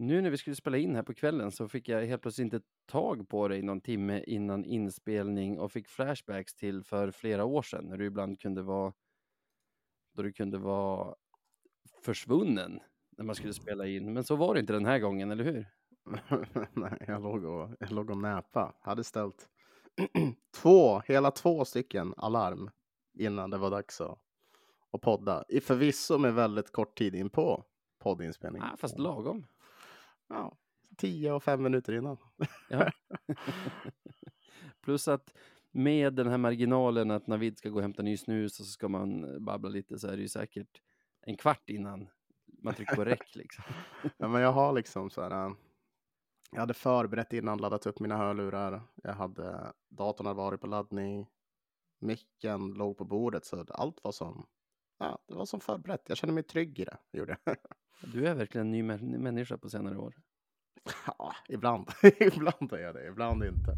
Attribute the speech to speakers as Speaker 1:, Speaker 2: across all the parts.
Speaker 1: Nu när vi skulle spela in här på kvällen så fick jag helt plötsligt inte tag på dig någon timme innan inspelning och fick flashbacks till för flera år sedan när du ibland kunde vara då du kunde vara försvunnen när man skulle spela in. Men så var det inte den här gången, eller hur?
Speaker 2: Nej, jag låg och, jag låg och näpa. Hade ställt två, hela två stycken alarm innan det var dags att, att podda. I förvisso med väldigt kort tid in på poddinspelning.
Speaker 1: Ah, fast lagom.
Speaker 2: Ja, tio och fem minuter innan.
Speaker 1: Ja. Plus att med den här marginalen att Navid ska gå och hämta ny snus och så ska man babbla lite så är det ju säkert en kvart innan man trycker på räck liksom.
Speaker 2: ja, men jag har liksom så här. äh, Jag hade förberett innan, laddat upp mina hörlurar. Jag hade datorn hade varit på laddning. Micken låg på bordet så allt var som. Ja, det var som förberett. Jag kände mig trygg i det. Gjorde.
Speaker 1: Du är verkligen en ny mä- människa på senare år.
Speaker 2: Ja, ibland. ibland är jag det, ibland inte.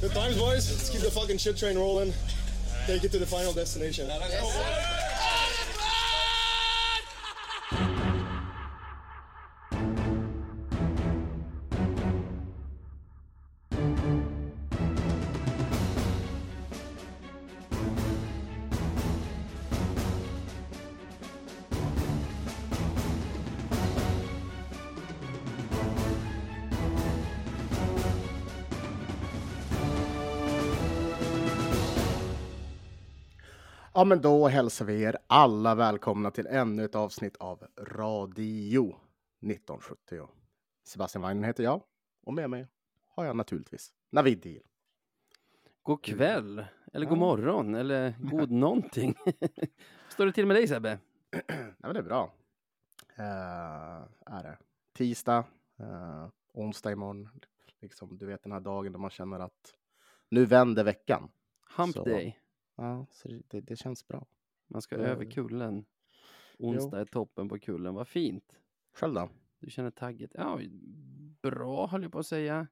Speaker 3: Good times, boys. Let's keep the fucking shit train rolling. Take it to the final destination.
Speaker 2: Ja, men då hälsar vi er alla välkomna till ännu ett avsnitt av Radio 1970. Sebastian Weinen heter jag och med mig har jag naturligtvis Navid Deal.
Speaker 1: God kväll, eller god
Speaker 2: Ja.
Speaker 1: morgon, eller god någonting. Står det till med dig Sebbe?
Speaker 2: Nej, men det är bra. Uh, är det. Tisdag, uh, onsdag imorgon. Liksom, du vet den här dagen då man känner att nu vänder veckan.
Speaker 1: Hump
Speaker 2: Så.
Speaker 1: day.
Speaker 2: Ja, så det, det, känns bra.
Speaker 1: Man ska över kullen. Onsdag är toppen på kullen, vad fint.
Speaker 2: Själv då?
Speaker 1: Du känner tagget? Ja, bra höll jag på att säga.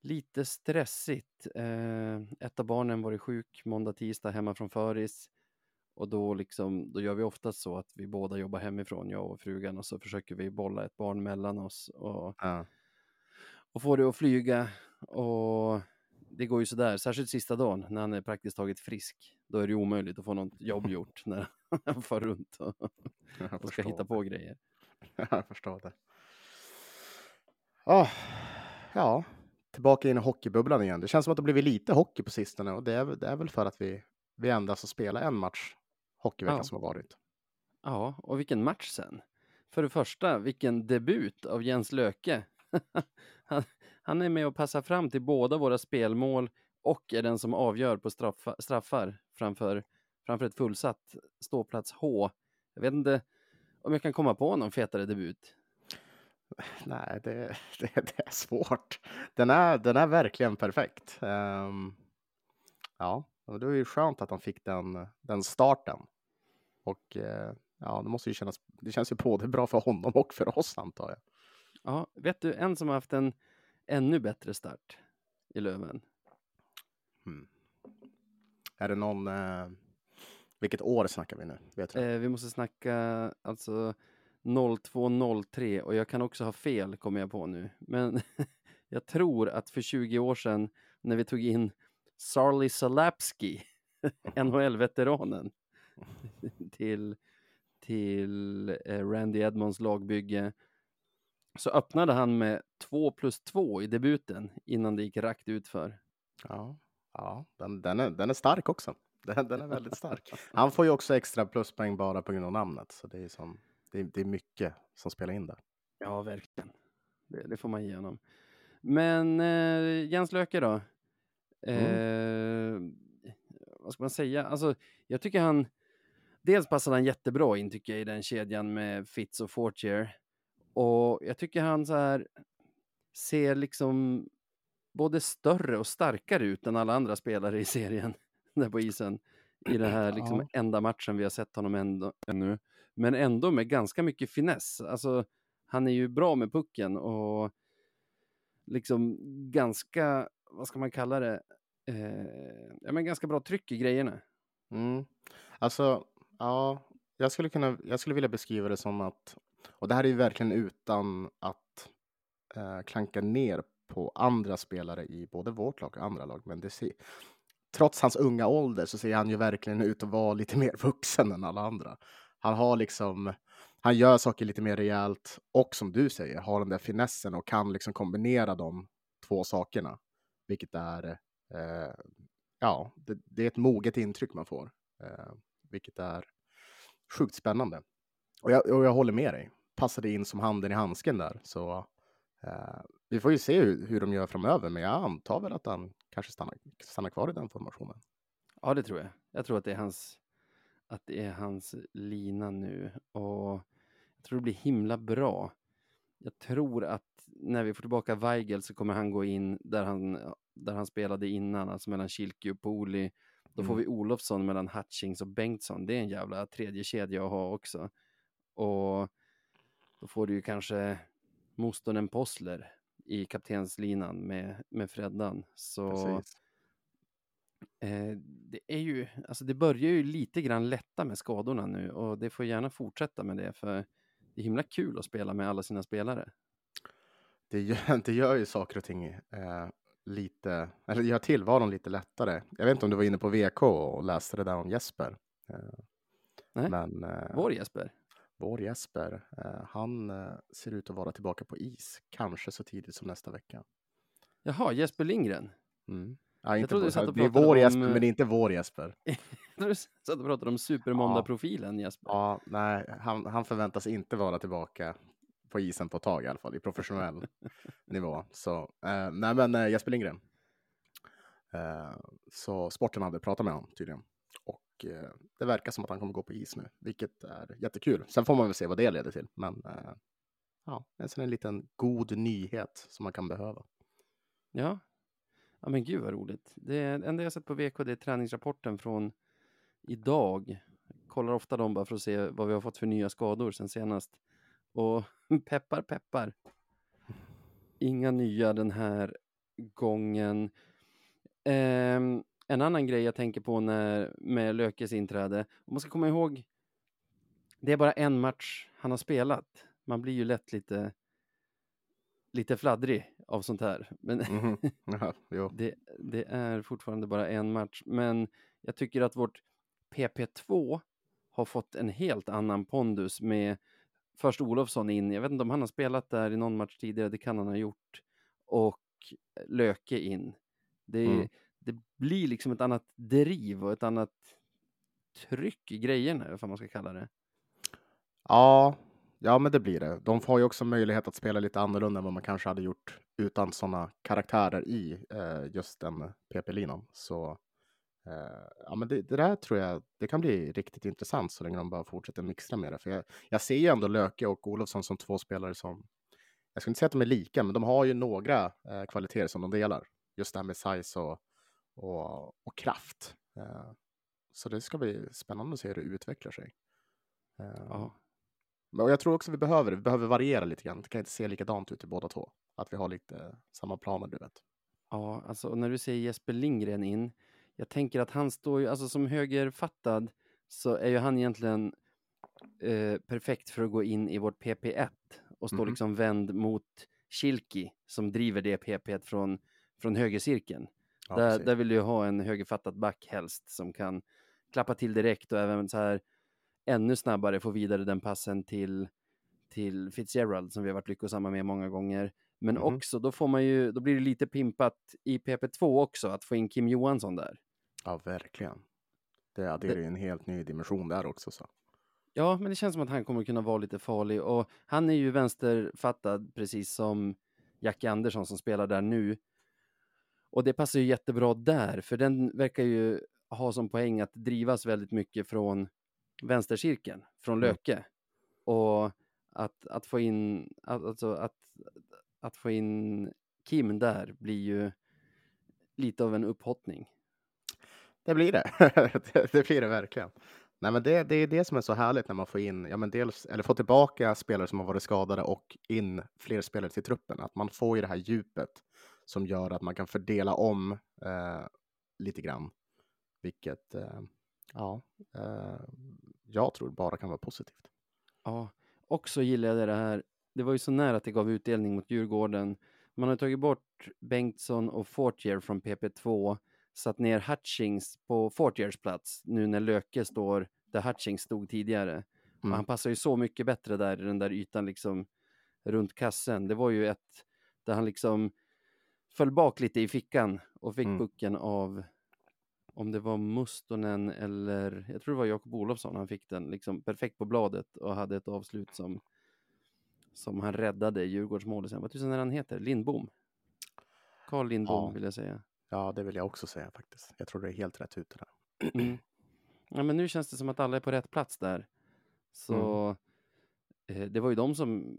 Speaker 1: Lite stressigt. Eh, ett av barnen var sjuk måndag, tisdag hemma från föris. Och då, liksom, då gör vi oftast så att vi båda jobbar hemifrån, jag och frugan, och så försöker vi bolla ett barn mellan oss och,
Speaker 2: Ja.
Speaker 1: och få det att flyga. Och det går ju sådär, särskilt sista dagen när han är praktiskt taget frisk. Då är det omöjligt att få något jobb gjort när han far runt och, och ska hitta
Speaker 2: det.
Speaker 1: på grejer.
Speaker 2: Jag förstår det. Ah, ja, tillbaka in i hockeybubblan igen. Det känns som att det blivit lite hockey på sistone och det är, det är väl för att vi, vi endast har spelat en match hockeyveckan
Speaker 1: Ja.
Speaker 2: som har varit.
Speaker 1: Ja, och vilken match sen. För det första, vilken debut av Jens Löke. han, han är med och passar fram till båda våra spelmål och är den som avgör på straffa, straffar framför, framför ett fullsatt ståplats H. Jag vet inte om jag kan komma på någon fetare debut.
Speaker 2: Nej, det, det, det är svårt. Den är, den är verkligen perfekt. Ehm, ja, och det var ju skönt att han fick den, den starten. Och eh, ja, det måste ju kännas, det känns ju både bra för honom och för oss antar jag.
Speaker 1: Ja, vet du, en som har haft en ännu bättre start i Löven.
Speaker 2: Är det någon, eh, vilket år snackar vi nu? Vet?
Speaker 1: Eh, vi måste snacka alltså 0203 och jag kan också ha fel kommer jag på nu. Men jag tror att för 20 år sedan när vi tog in Sarli Salapski, NHL-veteranen, till, till eh, Randy Edmonds lagbygge så öppnade han med 2 plus 2 i debuten innan det gick rakt utför.
Speaker 2: Ja, ja den, den, är, den är stark också. Den, den är väldigt stark. Han får ju också extra pluspoäng bara på grund av namnet. Så det är, som, det är, det är mycket som spelar in där.
Speaker 1: Ja, verkligen. Det, det får man ge honom. Men eh, Jens Löke då? Eh, vad ska man säga? Alltså, jag tycker han... Dels passar han jättebra in tycker jag i den kedjan med Fitz och Fortier. Och jag tycker han så här ser liksom både större och starkare ut än alla andra spelare i serien där på isen. I den här liksom
Speaker 2: Ja.
Speaker 1: enda matchen vi har sett honom ändå, ännu. Men ändå med ganska mycket finess. Alltså, han är ju bra med pucken och liksom ganska, vad ska man kalla det, eh, ja men ganska bra tryck i grejerna.
Speaker 2: Mm. Alltså, ja, jag skulle, kunna, jag skulle vilja beskriva det som att och det här är ju verkligen utan att eh, klanka ner på andra spelare i både vårt lag och andra lag. Men det ser, trots hans unga ålder så ser han ju verkligen ut att vara lite mer vuxen än alla andra. Han har liksom, han gör saker lite mer rejält och som du säger, har den där finessen och kan liksom kombinera de två sakerna. Vilket är, eh, ja, det, det, är ett moget intryck man får. Eh, vilket är sjukt spännande. Och jag, och jag håller med dig. Passade in som handen i handsken där. Så eh, vi får ju se hur, hur de gör framöver. Men jag antar väl att han kanske stannar, stannar kvar i den formationen.
Speaker 1: Ja, det tror jag. Jag tror att det är hans, att det är hans lina nu. Och jag tror det blir himla bra. Jag tror att när vi får tillbaka Weigel så kommer han gå in där han, där han spelade innan, alltså mellan Kilke och Poli. Då mm. får vi Olofsson mellan Hutchings och Bengtsson. Det är en jävla tredje kedja att ha också. Och då får du ju kanske Mostonen Possler i kaptenslinan med, med Freddan. Så eh, det är ju, alltså det börjar ju lite grann lätta med skadorna nu och det får gärna fortsätta med det för det är himla kul att spela med alla sina spelare.
Speaker 2: Det gör, det gör ju saker och ting eh, lite, eller gör tillvaron lite lättare. Jag vet inte om du var inne på VK och läste det där om Jesper. Eh,
Speaker 1: Nej, men, eh, vår Jesper.
Speaker 2: Vår Jesper, eh, han eh, ser ut att vara tillbaka på is, kanske så tidigt som nästa vecka.
Speaker 1: Jaha, Jesper Lindgren?
Speaker 2: Mm. Ja, inte vår, det är vår om... Jesper, men det är inte vår Jesper.
Speaker 1: du satt och pratade om supermåndag-profilen Jesper.
Speaker 2: Ja, nej, han, han förväntas inte vara tillbaka på isen på ett tag i alla fall, i professionell nivå. Så, eh, nej men eh, Jesper Lindgren. Eh, så sporten hade pratat med honom tydligen. Och eh, det verkar som att han kommer gå på is nu, vilket är jättekul. Sen får man väl se vad det leder till. Men eh, ja, det är en liten god nyhet som man kan behöva.
Speaker 1: Ja, ja men gud vad roligt. Det enda jag sett på VK det är träningsrapporten från idag. kollar ofta dem bara för att se vad vi har fått för nya skador sen senast. Och peppar peppar. Inga nya den här gången. Um, en annan grej jag tänker på när, med Lökes inträde, om man ska komma ihåg, det är bara en match han har spelat. Man blir ju lätt lite, lite fladdrig av sånt här. Men mm ja, det, det, är fortfarande bara en match. Men jag tycker att vårt PP2 har fått en helt annan pondus med först Olofsson in, jag vet inte om han har spelat där i någon match tidigare, det kan han ha gjort, och Löke in. Det, mm det blir liksom ett annat driv och ett annat tryck i grejerna, vad man ska kalla det.
Speaker 2: Ja, ja, men det blir det. De får ju också möjlighet att spela lite annorlunda än vad man kanske hade gjort utan sådana karaktärer i eh, just den PP-linan. Så eh, ja, men det, det, där tror jag det kan bli riktigt intressant så länge de bara fortsätter mixtra med det. För jag, jag ser ju ändå Löke och Olofsson som två spelare som, jag skulle inte säga att de är lika, men de har ju några eh, kvaliteter som de delar. Just det här med size och, och, och kraft. Uh, så det ska bli spännande att se hur det utvecklar sig.
Speaker 1: Ja.
Speaker 2: Och jag tror också vi behöver Vi behöver variera lite grann. Det kan inte se likadant ut i båda två. Att vi har lite samma planer, du vet.
Speaker 1: Ja, alltså när du säger Jesper Lindgren in, jag tänker att han står ju, alltså som högerfattad så är ju han egentligen eh, perfekt för att gå in i vårt PP1 och stå mm. liksom vänd mot Kilki som driver det PP1 från, från högercirkeln. Ja, där, där vill du ha en högerfattad back helst som kan klappa till direkt och även så här ännu snabbare få vidare den passen till, till Fitzgerald som vi har varit lyckosamma med många gånger. Men mm. också, då får man ju, då blir det lite pimpat i PP2 också, att få in Kim Johansson där.
Speaker 2: Ja, verkligen. Det adderar ju en helt ny dimension där också. Så.
Speaker 1: Ja, men det känns som att han kommer kunna vara lite farlig och han är ju vänsterfattad precis som Jackie Andersson som spelar där nu. Och det passar ju jättebra där, för den verkar ju ha som poäng att drivas väldigt mycket från vänstercirkeln, från mm. Löke. Och att, att få in, alltså att, att få in Kim där blir ju lite av en upphottning.
Speaker 2: Det blir det. det, blir det verkligen. Nej, men det, det är det som är så härligt när man får in, ja, men dels, eller får tillbaka spelare som har varit skadade och in fler spelare till truppen. Att man får ju det här djupet som gör att man kan fördela om eh, lite grann. Vilket, eh, ja, eh, jag tror bara kan vara positivt.
Speaker 1: Ja, också gillade jag det här. Det var ju så nära att det gav utdelning mot Djurgården. Man har tagit bort Bengtsson och Fortier från PP2, satt ner Hutchings på Fortiers plats nu när Löke står där Hutchings stod tidigare.
Speaker 2: Mm.
Speaker 1: Han passar ju så mycket bättre där i den där ytan liksom runt kassen. Det var ju ett där han liksom föll bak lite i fickan och fick
Speaker 2: Mm.
Speaker 1: pucken av om det var Mustonen eller jag tror det var Jakob Olofsson han fick den liksom perfekt på bladet och hade ett avslut som som han räddade Djurgårdsmålet sen. Vad tusan är han heter? Lindbom? Carl Lindbom
Speaker 2: Ja.
Speaker 1: vill jag säga.
Speaker 2: Ja, det vill jag också säga faktiskt. Jag tror det är helt rätt ute där.
Speaker 1: Mm. Ja, men nu känns det som att alla är på rätt plats där. Så
Speaker 2: Mm.
Speaker 1: eh, det var ju de som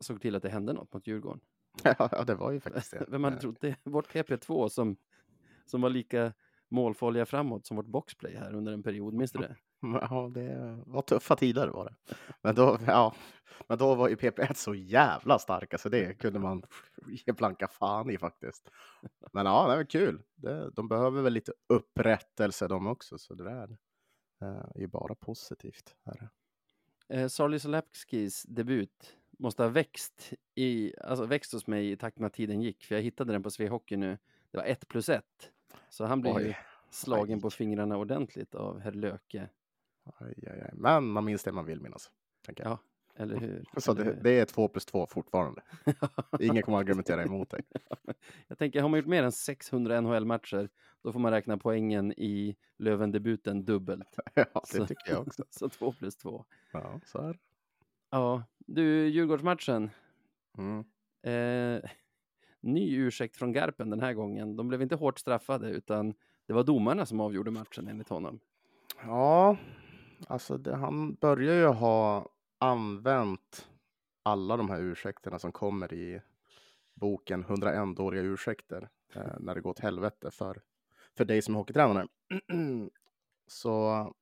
Speaker 1: såg till att det hände något mot Djurgården.
Speaker 2: ja, det var ju faktiskt det.
Speaker 1: Vem hade
Speaker 2: Eh,
Speaker 1: trott det? Vårt PP2 som, som var lika målfarliga framåt som vårt boxplay här under en period. Minns du det?
Speaker 2: Ja, det var tuffa tider var det. Men då, ja, men då var ju PP1 så jävla starka så det kunde man ge blanka fan i faktiskt. Men ja, det var kul. Det, de behöver väl lite upprättelse de också, så det där eh, är ju bara positivt. Här.
Speaker 1: Eh, Sarli Solepskis debut måste ha växt, i, alltså växt hos mig i takt med att tiden gick, för jag hittade den på Svehockey nu. Det var ett plus ett. Så han blev ju slagen
Speaker 2: Aj.
Speaker 1: på fingrarna ordentligt av herr Löke.
Speaker 2: aj, aj. Men man minns det man vill minnas. Tänker jag.
Speaker 1: Ja, eller hur?
Speaker 2: Så
Speaker 1: Eller
Speaker 2: det,
Speaker 1: hur?
Speaker 2: det är två plus två fortfarande. Ingen kommer argumentera emot dig.
Speaker 1: Jag tänker, har man gjort mer än 600 NHL-matcher, då får man räkna poängen i Löven-debuten dubbelt.
Speaker 2: Ja,
Speaker 1: Så-
Speaker 2: det tycker jag också.
Speaker 1: Så två plus två.
Speaker 2: Ja, så är.
Speaker 1: Ja, du, Djurgårdsmatchen.
Speaker 2: Mm.
Speaker 1: Eh, ny ursäkt från Garpen den här gången. De blev inte hårt straffade, utan det var domarna som avgjorde matchen enligt honom.
Speaker 2: Ja, alltså det, han börjar ju ha använt alla de här ursäkterna som kommer i boken 101 dåliga ursäkter eh, när det går åt helvete för, för dig som är hockeytränare. Så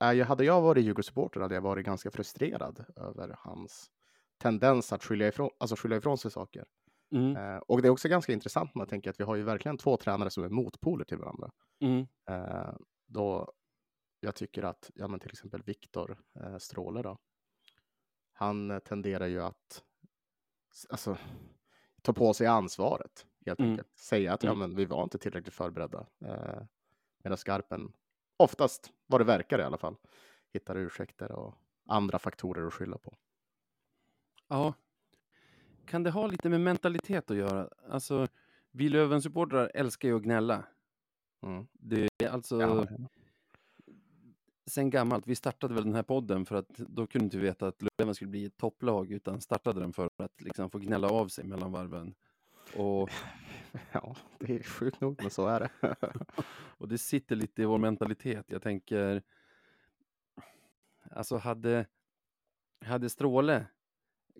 Speaker 2: jag- hade jag varit Djurgårdssupporter hade jag varit ganska frustrerad över hans tendens att skylla ifrån, alltså skylla ifrån sig saker.
Speaker 1: Mm,
Speaker 2: Eh, och det är också ganska intressant man tänker att vi har ju verkligen två tränare som är motpoler till varandra.
Speaker 1: mm,
Speaker 2: Eh, då jag tycker att, ja men till exempel Viktor eh, Stråle då, han eh, tenderar ju att alltså, ta på sig ansvaret helt
Speaker 1: Mm.
Speaker 2: enkelt. Säga att ja,
Speaker 1: Mm.
Speaker 2: men vi var inte tillräckligt förberedda. Eh, medan Skarpen, oftast vad det verkar i alla fall, hittar ursäkter och andra faktorer att skylla på.
Speaker 1: Ja. Kan det ha lite med mentalitet att göra? Alltså, vi Löven-supportrar älskar ju att gnälla.
Speaker 2: Mm.
Speaker 1: Det är alltså
Speaker 2: Ja,
Speaker 1: sen gammalt. Vi startade väl den här podden för att då kunde inte vi veta att Löven skulle bli ett topplag utan startade den för att liksom få gnälla av sig mellan varven. Och,
Speaker 2: ja, det är sjukt nog, men så är det.
Speaker 1: och det sitter lite i vår mentalitet. Jag tänker, alltså hade, hade Stråle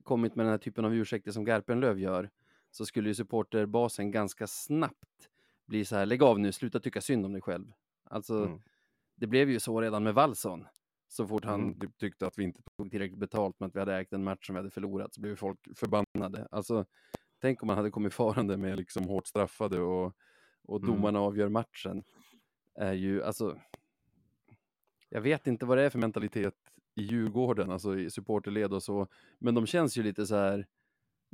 Speaker 1: kommit med den här typen av ursäkter som Garpenlöv gör så skulle ju supporterbasen ganska snabbt bli så här, lägg av nu, sluta tycka synd om dig själv. Alltså,
Speaker 2: Mm.
Speaker 1: det blev ju så redan med Wallson. Så fort han
Speaker 2: Mm.
Speaker 1: typ tyckte att vi inte tog tillräckligt betalt med att vi hade ägt en match som vi hade förlorat så blev folk förbannade. Alltså, tänk om man hade kommit farande med liksom hårt straffade och, och
Speaker 2: Mm.
Speaker 1: domarna avgör matchen. Är ju, alltså, jag vet inte vad det är för mentalitet i Djurgården, alltså i supporterled och så, men de känns ju lite så här,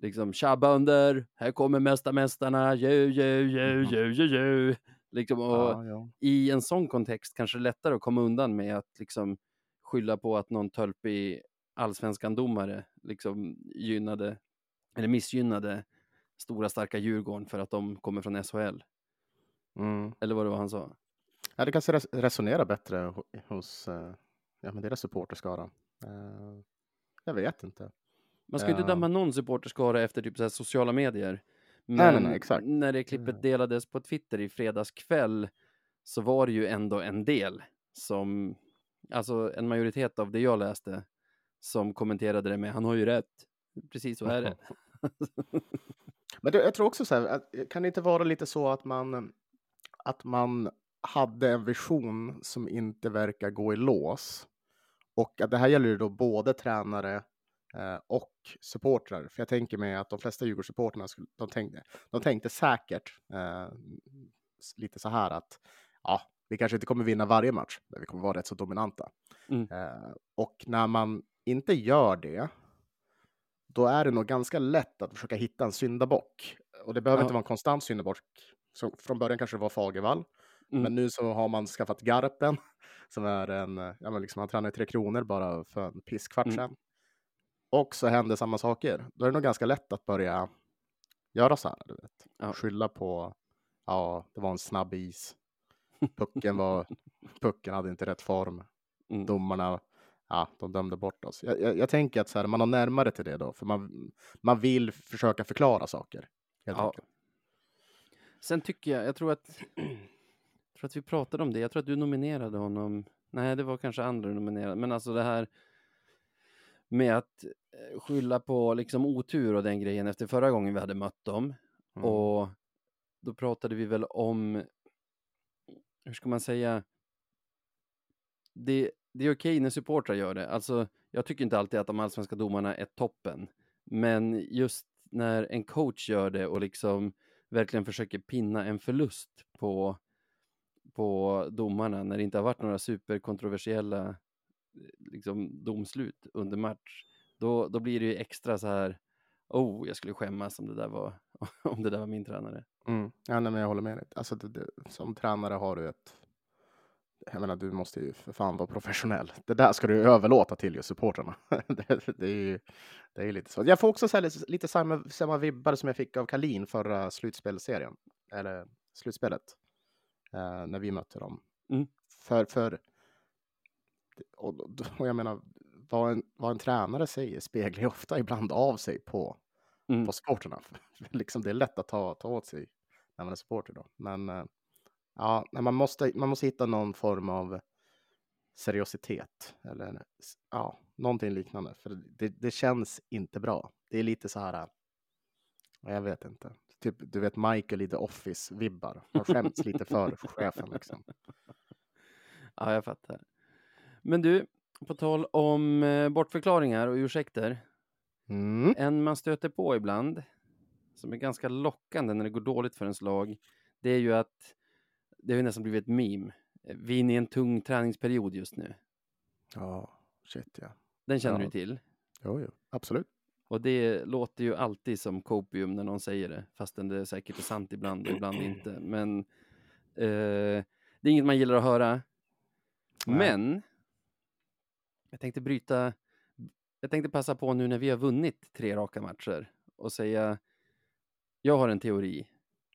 Speaker 1: liksom tja bönder, här kommer mästarmästarna, ju, ju, ju, ju, ju, ju. Liksom, och,
Speaker 2: Ja, ja.
Speaker 1: i en sån kontext kanske det är lättare att komma undan med att liksom skylla på att någon tölpig allsvenskan domare liksom gynnade eller missgynnade stora starka Djurgården för att de kommer från SHL.
Speaker 2: Mm.
Speaker 1: Eller vad det var han sa.
Speaker 2: Ja, det kanske res- resonerar bättre ho- hos eh, ja, men deras supporterskara. Eh, jag vet inte.
Speaker 1: Man ska ju inte
Speaker 2: Ja.
Speaker 1: döma någon supporterskara efter typ så sociala medier. Men
Speaker 2: Nej, nej, nej, exakt.
Speaker 1: när det klippet delades på Twitter i fredags kväll så var det ju ändå en del som, alltså en majoritet av det jag läste som kommenterade det med han har ju rätt. Precis så är det.
Speaker 2: Men jag tror också så här, att, kan det inte vara lite så att man, att man hade en vision som inte verkar gå i lås? Och att det här gäller ju då både tränare eh, och supportrar. För jag tänker mig att de flesta Djurgårdssupportrarna, de tänkte, de tänkte säkert eh, lite så här att ja, vi kanske inte kommer vinna varje match, men vi kommer vara rätt så dominanta.
Speaker 1: Mm.
Speaker 2: Eh, och när man inte gör det, då är det nog ganska lätt att försöka hitta en syndabock. Och det behöver
Speaker 1: Ja.
Speaker 2: inte vara en konstant syndabock. Så från början kanske det var Fagervall,
Speaker 1: Mm.
Speaker 2: men nu så har man skaffat Garpen som är en, ja men liksom han tränade i Tre Kronor bara för en pisskvart
Speaker 1: Mm.
Speaker 2: sedan. Och så händer samma saker. Då är det nog ganska lätt att börja göra så här, du vet.
Speaker 1: Ja.
Speaker 2: Skylla på, ja, det var en snabb is. Pucken var, pucken hade inte rätt form.
Speaker 1: Mm.
Speaker 2: Domarna, ja, de dömde bort oss. Jag, jag, jag tänker att så här, man har närmare till det då, för man, man vill försöka förklara saker.
Speaker 1: Ja.
Speaker 2: enkelt.
Speaker 1: Sen tycker jag, jag tror att, jag tror att vi pratade om det. Jag tror att du nominerade honom. Nej, det var kanske andra nominerade. Men alltså det här med att eh, skylla på liksom otur och den grejen efter förra gången vi hade mött dem.
Speaker 2: Mm.
Speaker 1: Och då pratade vi väl om, hur ska man säga, det, det är okej när supportrar gör det. Alltså, jag tycker inte alltid att de allsvenska domarna är toppen. Men just när en coach gör det och liksom verkligen försöker pinna en förlust på, på domarna när det inte har varit några superkontroversiella liksom, domslut under match, då, då blir det ju extra så här, oh, jag skulle skämmas om det där var, om det där var min tränare.
Speaker 2: Mm. Ja, nej, men jag håller med dig. Alltså, det, det, som tränare har du ett... Jag menar, du måste ju för fan vara professionell. Det där ska du överlåta till just supportrarna. det, det är ju det är lite så. Jag får också lite, lite samma, samma vibbar som jag fick av Kalin förra slutspelserien. Eller slutspelet. Eh, när vi mötte dem.
Speaker 1: Mm.
Speaker 2: För, för och, och jag menar, vad en, vad en tränare säger speglar ju ofta ibland av sig på
Speaker 1: Mm.
Speaker 2: på supporterna. liksom det är lätt att ta, ta åt sig när man är supporter då. Men eh, ja, nej, man måste, man måste hitta någon form av seriositet eller ja, någonting liknande. För det, det känns inte bra. Det är lite så här. Jag vet inte. Typ, du vet Michael i The Office-vibbar. Man skäms lite för chefen liksom.
Speaker 1: Ja, jag fattar. Men du, på tal om eh, bortförklaringar och ursäkter.
Speaker 2: Mm.
Speaker 1: En man stöter på ibland, som är ganska lockande när det går dåligt för ens lag, det är ju att det har ju nästan blivit ett meme. Vi är inne i en tung träningsperiod just nu.
Speaker 2: Ja, shit ja.
Speaker 1: Den känner
Speaker 2: Ja.
Speaker 1: du till.
Speaker 2: Jo, jo, absolut.
Speaker 1: Och det låter ju alltid som copium när någon säger det, fastän det säkert är sant ibland och ibland inte. Men eh, det är inget man gillar att höra.
Speaker 2: Nej.
Speaker 1: Men jag tänkte bryta, jag tänkte passa på nu när vi har vunnit tre raka matcher och säga, jag har en teori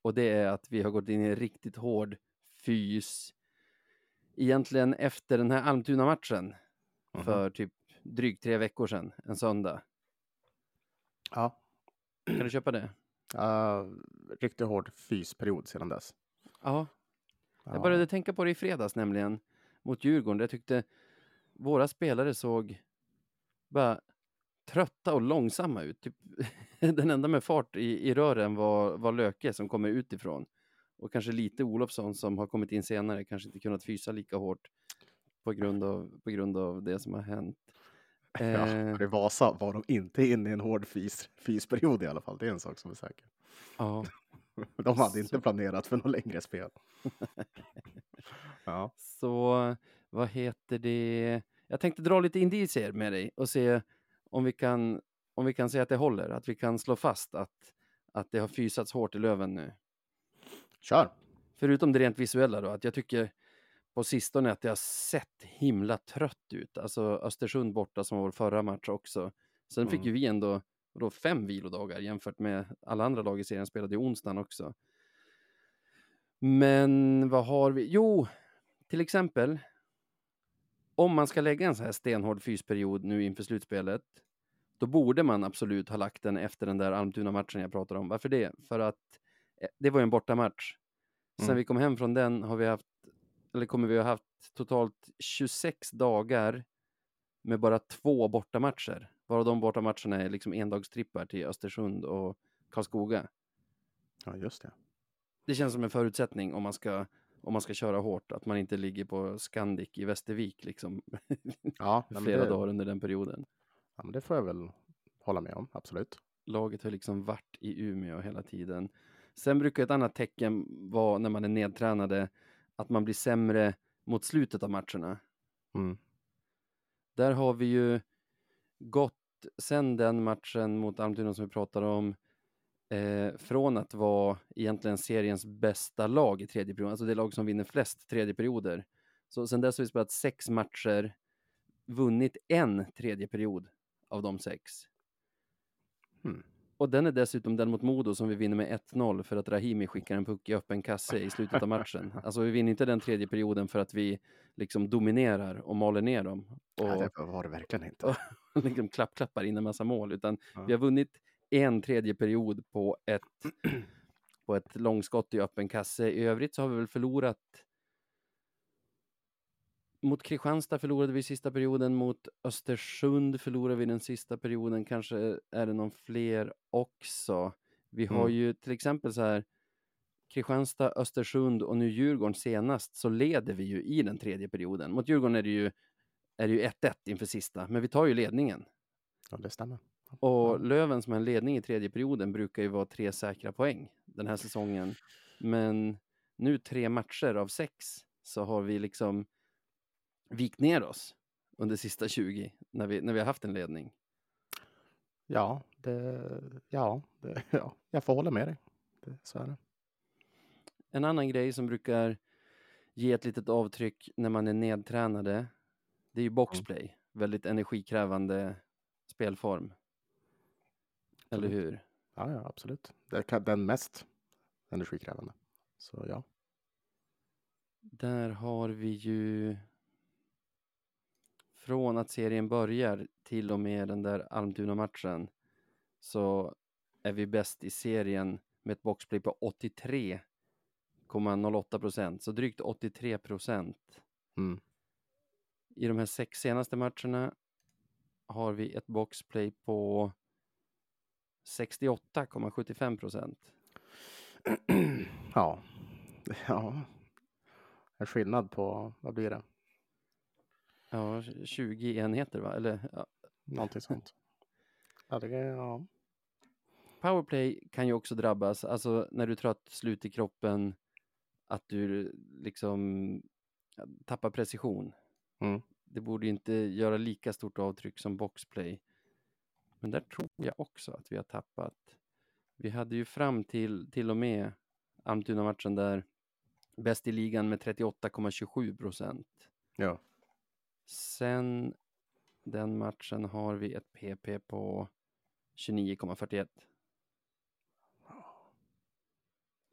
Speaker 1: och det är att vi har gått in i en riktigt hård fys egentligen efter den här Almtuna-matchen
Speaker 2: Mhm.
Speaker 1: för typ drygt tre veckor sedan, en söndag.
Speaker 2: Ja,
Speaker 1: Kan du köpa det?
Speaker 2: uh, riktigt hård fysperiod sedan dess.
Speaker 1: Ja,
Speaker 2: Ja.
Speaker 1: jag började tänka på det i fredags nämligen, mot Djurgården. Jag tyckte våra spelare såg bara trötta och långsamma ut. Typ, den enda med fart i, i rören var, var Löke som kommer utifrån. Och kanske lite Olofsson som har kommit in senare, kanske inte kunnat fysa lika hårt på grund av, på grund av det som har hänt.
Speaker 2: Ja,
Speaker 1: Eh,
Speaker 2: I Vasa var de inte inne i en hård fys, fysperiod i alla fall. Det är en sak som är säker.
Speaker 1: ja.
Speaker 2: De hade
Speaker 1: Så-
Speaker 2: inte planerat för något längre spel. ja.
Speaker 1: Så vad heter det? Jag tänkte dra lite indicier med dig och se om vi kan, om vi kan se att det håller, att vi kan slå fast att, att det har fysats hårt i Löven nu.
Speaker 2: Kör!
Speaker 1: Förutom det rent visuella då, att jag tycker på sistone att det har sett himla trött ut. Alltså Östersund borta som var vår förra match också. Sen fick
Speaker 2: Mm.
Speaker 1: ju vi ändå då fem vilodagar jämfört med alla andra lag i serien spelade i onsdagen också. Men vad har vi? Jo, till exempel. Om man ska lägga en så här stenhård fysperiod nu inför slutspelet. Då borde man absolut ha lagt den efter den där Almtuna-matchen jag pratade om. Varför det? För att det var ju en bortamatch. Sen
Speaker 2: Mm.
Speaker 1: vi kom hem från den har vi haft, eller kommer vi ha haft totalt 26 dagar med bara två bortamatcher. Varav de bortamatcherna är liksom endagstrippar till Östersund och Karlskoga.
Speaker 2: Ja, just det.
Speaker 1: Det känns som en förutsättning om man ska, om man ska köra hårt, att man inte ligger på Scandic i Västervik liksom
Speaker 2: Ja,
Speaker 1: flera
Speaker 2: det,
Speaker 1: dagar under den perioden.
Speaker 2: ja, men det får jag väl hålla med om. Absolut.
Speaker 1: Laget har liksom varit i Umeå hela tiden. Sen brukar ett annat tecken vara när man är nedtränade att man blir sämre mot slutet av matcherna.
Speaker 2: Mm.
Speaker 1: Där har vi ju gått sen den matchen mot Almtuna som vi pratade om, eh, från att vara egentligen seriens bästa lag i tredje perioden, alltså det lag som vinner flest tredje perioder. Så sen dess har vi spelat sex matcher, vunnit en tredje period av de sex.
Speaker 2: Hmm.
Speaker 1: Och den är dessutom den mot Modo som vi vinner med 1-0 för att Rahimi skickar en puck i öppen kasse i slutet av matchen. Alltså vi vinner inte den tredje perioden för att vi liksom dominerar och maler ner dem. Och
Speaker 2: Ja, det var det verkligen inte.
Speaker 1: liksom klapp-klappar in en massa mål, utan
Speaker 2: Ja.
Speaker 1: vi har vunnit en tredje period på ett, på ett långskott i öppen kasse. I övrigt så har vi väl förlorat mot Kristianstad förlorade vi sista perioden, mot Östersund förlorade vi den sista perioden, kanske är det någon fler också. Vi har
Speaker 2: Mm.
Speaker 1: ju till exempel så här Kristianstad, Östersund och nu Djurgården senast så leder vi ju i den tredje perioden. Mot Djurgården är det ju är det ju 1-1 inför sista, men vi tar ju ledningen.
Speaker 2: Ja, det stämmer.
Speaker 1: Och Löven som har en ledning i tredje perioden brukar ju vara tre säkra poäng den här säsongen. Men nu tre matcher av sex så har vi liksom vikt ner oss under sista 20 när vi, när vi har haft en ledning.
Speaker 2: Ja, det, ja, det, ja, jag får hålla med dig. Det, så är det.
Speaker 1: En annan grej som brukar ge ett litet avtryck när man är nedtränade, det är ju boxplay. Väldigt energikrävande spelform. Eller
Speaker 2: Absolut.
Speaker 1: hur?
Speaker 2: Ja, ja, absolut. Det är den mest energikrävande. Så ja.
Speaker 1: Där har vi ju från att serien börjar till och med den där Almtuna-matchen så är vi bäst i serien med ett boxplay på 83,08 procent, så drygt 83 procent.
Speaker 2: Mm.
Speaker 1: I de här sex senaste matcherna har vi ett boxplay på 68,75 procent.
Speaker 2: ja. ja. En skillnad på, vad blir det?
Speaker 1: Ja, 20 enheter va? Eller ja,
Speaker 2: Någonting sånt. Ja, det är, ja.
Speaker 1: Powerplay kan ju också drabbas, alltså när du är trött, slut i kroppen, att du liksom tappar precision.
Speaker 2: Mm.
Speaker 1: Det borde ju inte göra lika stort avtryck som boxplay. Men där tror jag också att vi har tappat. Vi hade ju fram till, till och med Almtuna-matchen där bäst i ligan med 38,27 procent.
Speaker 2: ja.
Speaker 1: Sen den matchen har vi ett PP på 29,41.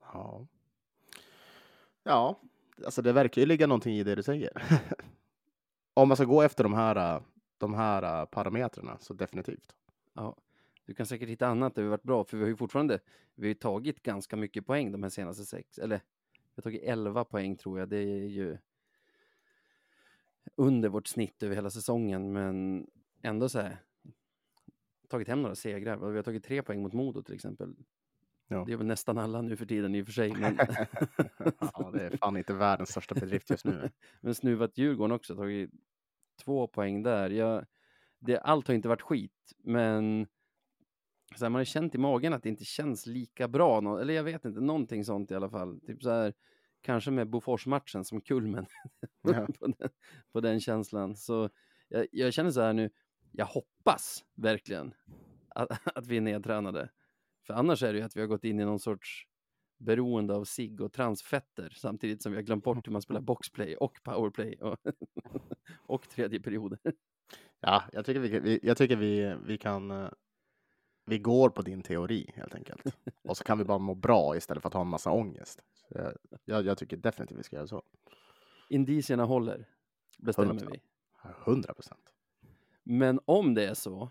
Speaker 2: Ja. Ja, alltså det verkar ju ligga någonting i det du säger. Om man ska gå efter de här, de här parametrarna så definitivt.
Speaker 1: Ja, du kan säkert hitta annat där vi varit bra, för vi har ju fortfarande vi har tagit ganska mycket poäng de här senaste sex, eller vi har tagit 11 poäng tror jag. Det är ju under vårt snitt över hela säsongen, men ändå så här tagit hem några segrar. Vi har tagit tre poäng mot Modo till exempel.
Speaker 2: Ja.
Speaker 1: Det är väl nästan alla nu för tiden i och för sig, men,
Speaker 2: ja, det är fan inte världens största bedrift just nu.
Speaker 1: men snuvat Djurgården också, tagit två poäng där. Jag, det, allt har inte varit skit, men så här, man har känt i magen att det inte känns lika bra, nå- eller jag vet inte, någonting sånt i alla fall. Typ så här, kanske med Bofors-matchen som kulmen
Speaker 2: Ja.
Speaker 1: på, den, på den känslan. Så jag, jag känner så här nu, jag hoppas verkligen att, att vi är nedtränade. För annars är det ju att vi har gått in i någon sorts beroende av sig och transfetter samtidigt som vi har glömt bort hur man spelar boxplay och powerplay och, och tredje perioder.
Speaker 2: Ja, jag tycker vi, jag tycker vi, vi kan... Vi går på din teori helt enkelt. Och så kan vi bara må bra istället för att ha en massa ångest. Jag, jag, jag tycker definitivt vi ska göra så.
Speaker 1: Indicierna håller, bestämmer
Speaker 2: 100%.
Speaker 1: vi.
Speaker 2: 100 procent.
Speaker 1: Men om det är så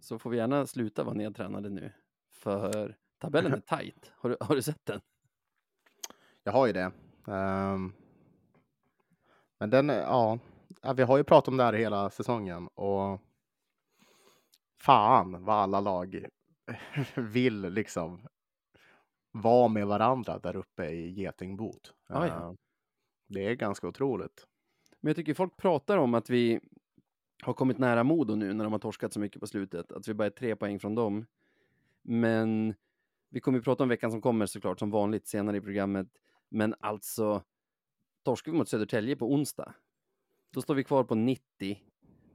Speaker 1: så får vi gärna sluta vara nedtränade nu. För tabellen är tajt. Har du, har du sett den?
Speaker 2: Jag har ju det. Ehm, men den, ja, vi har ju pratat om det här hela säsongen och fan vad alla lag vill liksom vara med varandra där uppe i getingbot.
Speaker 1: Ja, ja.
Speaker 2: Ehm, Det är ganska otroligt.
Speaker 1: Men jag tycker folk pratar om att vi har kommit nära Modo nu när de har torskat så mycket på slutet. Att vi bara är tre poäng från dem. Men vi kommer ju prata om veckan som kommer såklart som vanligt senare i programmet. Men alltså, torskar vi mot Södertälje på onsdag, då står vi kvar på 90.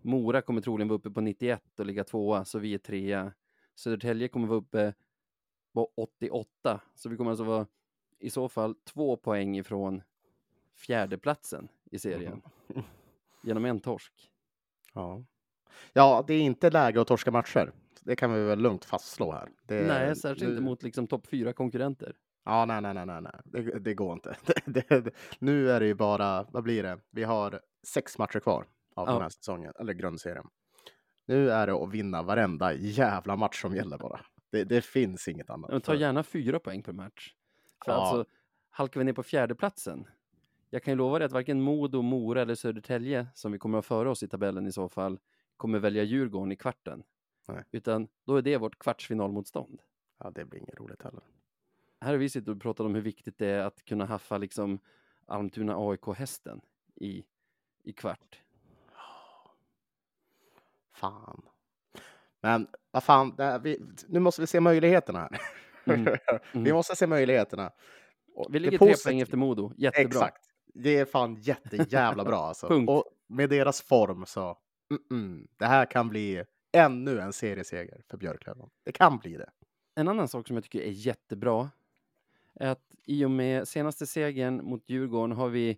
Speaker 1: Mora kommer troligen vara uppe på 91 och ligga tvåa, så vi är trea. Södertälje kommer vara uppe på 88, så vi kommer alltså vara i så fall två poäng ifrån fjärdeplatsen i serien.
Speaker 2: Mm.
Speaker 1: Genom en torsk.
Speaker 2: Ja. ja, det är inte läge att torska matcher. Det kan vi väl lugnt fastslå här. Det,
Speaker 1: Nej, särskilt
Speaker 2: nu,
Speaker 1: inte mot liksom topp fyra konkurrenter.
Speaker 2: Ja, nej, nej, nej, nej. Det, det går inte. Det, nu är det ju bara, vad blir det? Vi har sex matcher kvar av
Speaker 1: Ja.
Speaker 2: den här säsongen, eller grundserien. Nu är det att vinna varenda jävla match som gäller bara. Det, det finns inget annat.
Speaker 1: Men ta gärna fyra poäng per match. För
Speaker 2: Ja.
Speaker 1: alltså, halkar vi ner på fjärdeplatsen. Jag kan ju lova dig att varken Modo, Mora eller Södertälje, som vi kommer att ha före oss i tabellen i så fall, kommer välja Djurgården i kvarten.
Speaker 2: Nej.
Speaker 1: Utan då är det vårt kvartsfinalmotstånd.
Speaker 2: Ja, det blir inget roligt heller.
Speaker 1: Här har vi suttit och pratat om hur viktigt det är att kunna haffa liksom Almtuna AIK-hästen i, i kvart.
Speaker 2: Fan. Men vad fan, vi, nu måste vi se möjligheterna här.
Speaker 1: Mm,
Speaker 2: vi
Speaker 1: mm.
Speaker 2: måste se möjligheterna.
Speaker 1: Vi ligger tre poäng efter Modo. Jättebra.
Speaker 2: Exakt. Det är fan jättejävla bra alltså. Och med deras form så, mm, mm, det här kan bli ännu en serieseger för Björklöven. Det kan bli det.
Speaker 1: En annan sak som jag tycker är jättebra är att i och med senaste segern mot Djurgården har vi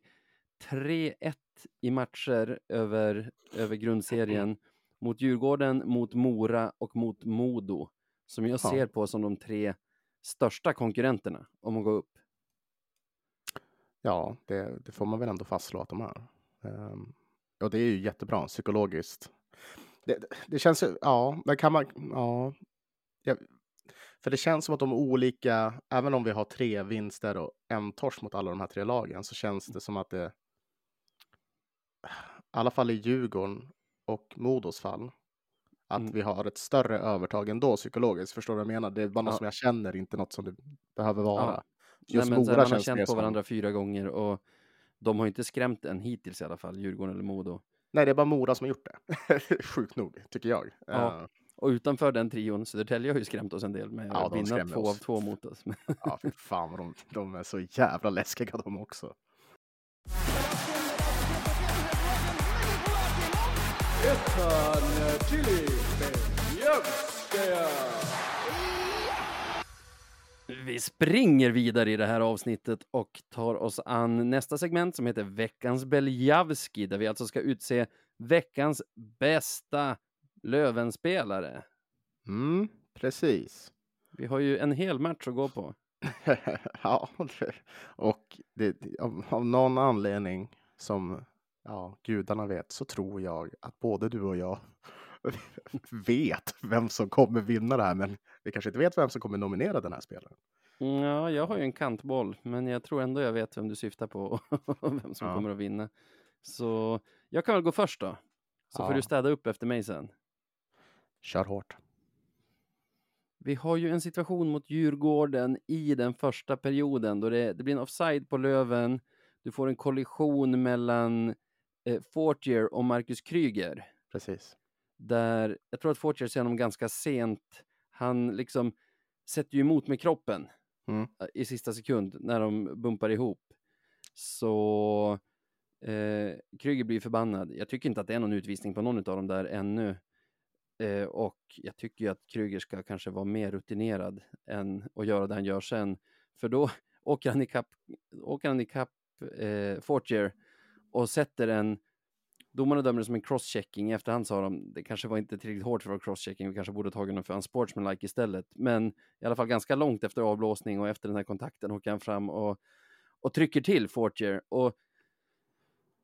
Speaker 1: 3-1 i matcher över, över grundserien mot Djurgården, mot Mora och mot Modo som jag
Speaker 2: Ja.
Speaker 1: ser på som de tre största konkurrenterna om att gå upp.
Speaker 2: Ja, det, det får man väl ändå fastslå att de är. Um, och det är ju jättebra psykologiskt. Det, det, känns ju, ja, men kan man, ja. ja. För det känns som att de är olika, även om vi har tre vinster och en torsk mot alla de här tre lagen, så känns det som att det, i alla fall i Djurgården och Modos fall, att
Speaker 1: Mm.
Speaker 2: vi har ett större övertag ändå psykologiskt. Förstår du vad jag menar? Det är bara något
Speaker 1: Ja.
Speaker 2: som jag känner, inte något som det behöver vara.
Speaker 1: Nej,
Speaker 2: Just
Speaker 1: men så här,
Speaker 2: Mora
Speaker 1: man har känt på
Speaker 2: som-
Speaker 1: varandra fyra gånger och de har inte skrämt en hittills i alla fall, Djurgården eller Modo.
Speaker 2: Nej, det är bara Mora som har gjort det. Sjukt nog, tycker jag.
Speaker 1: Ja.
Speaker 2: Eh,
Speaker 1: Och utanför den trion, Södertälje har ju skrämt oss en del med
Speaker 2: Ja,
Speaker 1: att
Speaker 2: de
Speaker 1: vinna två
Speaker 2: oss.
Speaker 1: av två mot oss.
Speaker 2: ja, fy fan de, de är så jävla läskiga de också.
Speaker 1: Vi springer vidare i det här avsnittet och tar oss an nästa segment som heter Veckans Beljavski, där vi alltså ska utse veckans bästa Lövenspelare.
Speaker 2: Mm, precis.
Speaker 1: Vi har ju en hel match att gå på.
Speaker 2: ja, och det, av, av någon anledning som ja, gudarna vet så tror jag att både du och jag vet vem som kommer vinna det här, men vi kanske inte vet vem som kommer nominera den här spelaren.
Speaker 1: Ja, jag har ju en kantboll, men jag tror ändå jag vet vem du syftar på och vem som
Speaker 2: Ja.
Speaker 1: kommer att vinna. Så jag kan väl gå först då. Så får
Speaker 2: Ja.
Speaker 1: du städa upp efter mig sen.
Speaker 2: Kör hårt.
Speaker 1: Vi har ju en situation mot Djurgården i den första perioden då det, det blir en offside på Löven. Du får en kollision mellan eh, Fortier och Marcus Kryger.
Speaker 2: Precis.
Speaker 1: Där jag tror att Fortier ser honom ganska sent. Han liksom sätter ju emot med kroppen
Speaker 2: Mm.
Speaker 1: eh, i sista sekund när de bumpar ihop. Så eh, Kryger blir förbannad. Jag tycker inte att det är någon utvisning på någon av dem där ännu. Eh, och jag tycker ju att Kryger ska kanske vara mer rutinerad än att göra det han gör sen. För då åker han ikapp, åker han ikapp eh, Fortier och sätter en Domarna dömer det som en crosschecking. I efterhand sa de det kanske var inte tillräckligt hårt för att vara crosschecking. Vi kanske borde ha tagit honom för en sportsmanlike istället. Men i alla fall ganska långt efter avblåsning och efter den här kontakten åker han fram och, och trycker till Fortier. Och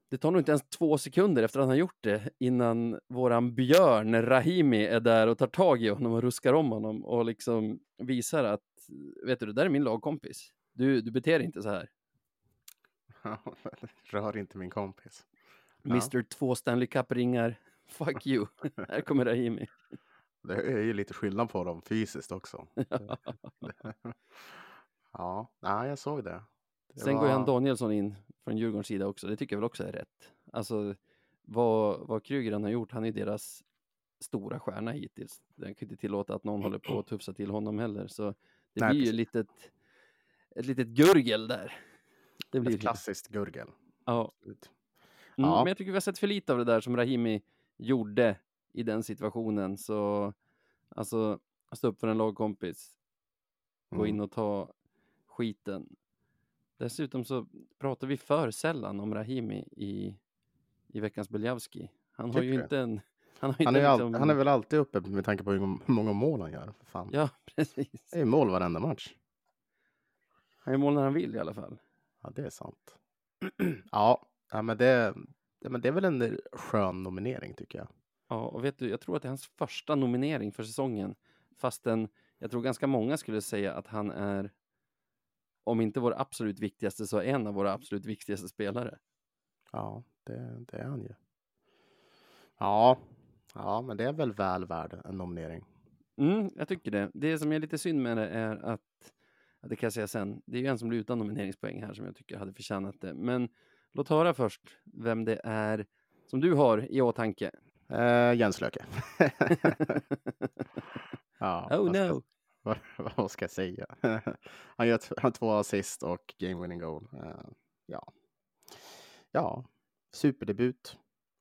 Speaker 1: det tar nog inte ens två sekunder efter att han har gjort det innan våran björn Rahimi är där och tar tag i honom och ruskar om honom och liksom visar att vet du, det där är min lagkompis. Du, du beter dig inte så här.
Speaker 2: Rör inte min kompis. Ja.
Speaker 1: Mr Två Stanley Cup-ringar. Fuck you. här kommer Rahimi.
Speaker 2: Det är ju lite skillnad på dem fysiskt också. ja, nej, jag såg det. det
Speaker 1: Sen går ju han
Speaker 2: var-
Speaker 1: Danielsson in från Djurgårdens sida också. Det tycker jag väl också är rätt. Alltså vad, vad Kryger har gjort, han är deras stora stjärna hittills. Den kan inte tillåta att någon håller på att tufsa till honom heller. Så det
Speaker 2: Nej,
Speaker 1: blir ju
Speaker 2: precis.
Speaker 1: litet, ett litet gurgel där. Det blir
Speaker 2: Ett klassiskt gurgel.
Speaker 1: Ja. Mm,
Speaker 2: Ja.
Speaker 1: Men jag tycker vi har sett för lite av det där som Rahimi gjorde i den situationen. Så alltså, stå upp för en lagkompis, gå
Speaker 2: Mm.
Speaker 1: in och ta skiten. Dessutom så pratar vi för sällan om Rahimi i, i veckans Beljavski. Han har ju inte en... Han, har
Speaker 2: Han
Speaker 1: inte
Speaker 2: är, ju all,
Speaker 1: liksom,
Speaker 2: han är väl alltid uppe med tanke på hur många mål han gör. Fan.
Speaker 1: Ja, precis.
Speaker 2: Det är mål varenda match.
Speaker 1: Han gör mål när han vill i alla fall.
Speaker 2: Ja, det är sant. ja, ja men, det, ja, men det är väl en skön nominering tycker jag.
Speaker 1: Ja, och vet du, jag tror att det är hans första nominering för säsongen. Fastän jag tror ganska många skulle säga att han är, om inte vår absolut viktigaste, så en av våra absolut viktigaste spelare.
Speaker 2: Ja, det, det är han ju. Ja, ja, men det är väl väl värd en nominering.
Speaker 1: Mm, jag tycker det. Det som är lite synd med det är att, att det kan jag säga sen, det är ju en som blir utan nomineringspoäng här som jag tycker hade förtjänat det. Men låt höra först vem det är som du har i åtanke.
Speaker 2: Eh, Jens Löke. ja,
Speaker 1: Oh
Speaker 2: vad ska-
Speaker 1: no!
Speaker 2: Vad, vad ska jag säga? han gör han två assist och game winning goal. Eh, ja. ja, superdebut.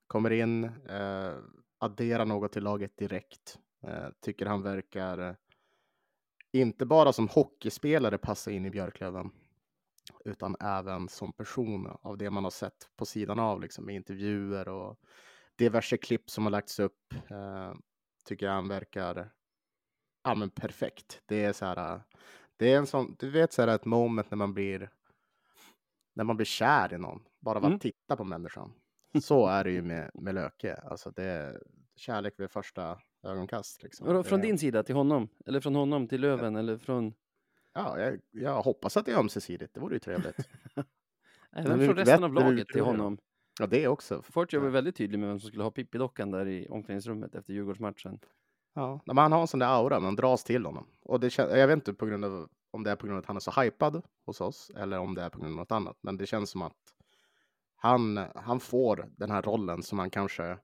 Speaker 2: Kommer in, eh, adderar något till laget direkt. Tycker han verkar inte bara som hockeyspelare passa in i Björklöven utan även som person av det man har sett på sidan av liksom med intervjuer och diverse klipp som har lagts upp. Eh, tycker jag han verkar ja, men perfekt. Det är så här. Det är en sån, du vet så här ett moment när man blir när man blir kär i någon, bara av att
Speaker 1: Mm.
Speaker 2: titta på människan. Så är det ju med, med Löke. Alltså det är kärlek vid första ögonkast. Liksom. Det
Speaker 1: från
Speaker 2: är-
Speaker 1: din sida till honom? Eller från honom till Löven? Eller från...
Speaker 2: Ja, jag, jag hoppas att det är ömsesidigt. Det vore ju trevligt.
Speaker 1: Även från resten av laget till honom.
Speaker 2: Ja, det också.
Speaker 1: Fortune var väldigt tydlig med vem som skulle ha Pippi-dockan där i omklädningsrummet efter Djurgårdsmatchen.
Speaker 2: Ja, men han har en sån där aura, man dras till honom. Och det kän- jag vet inte på grund av, om det är på grund av att han är så hypad hos oss eller om det är på grund av något annat. Men det känns som att han, han får den här rollen som han kanske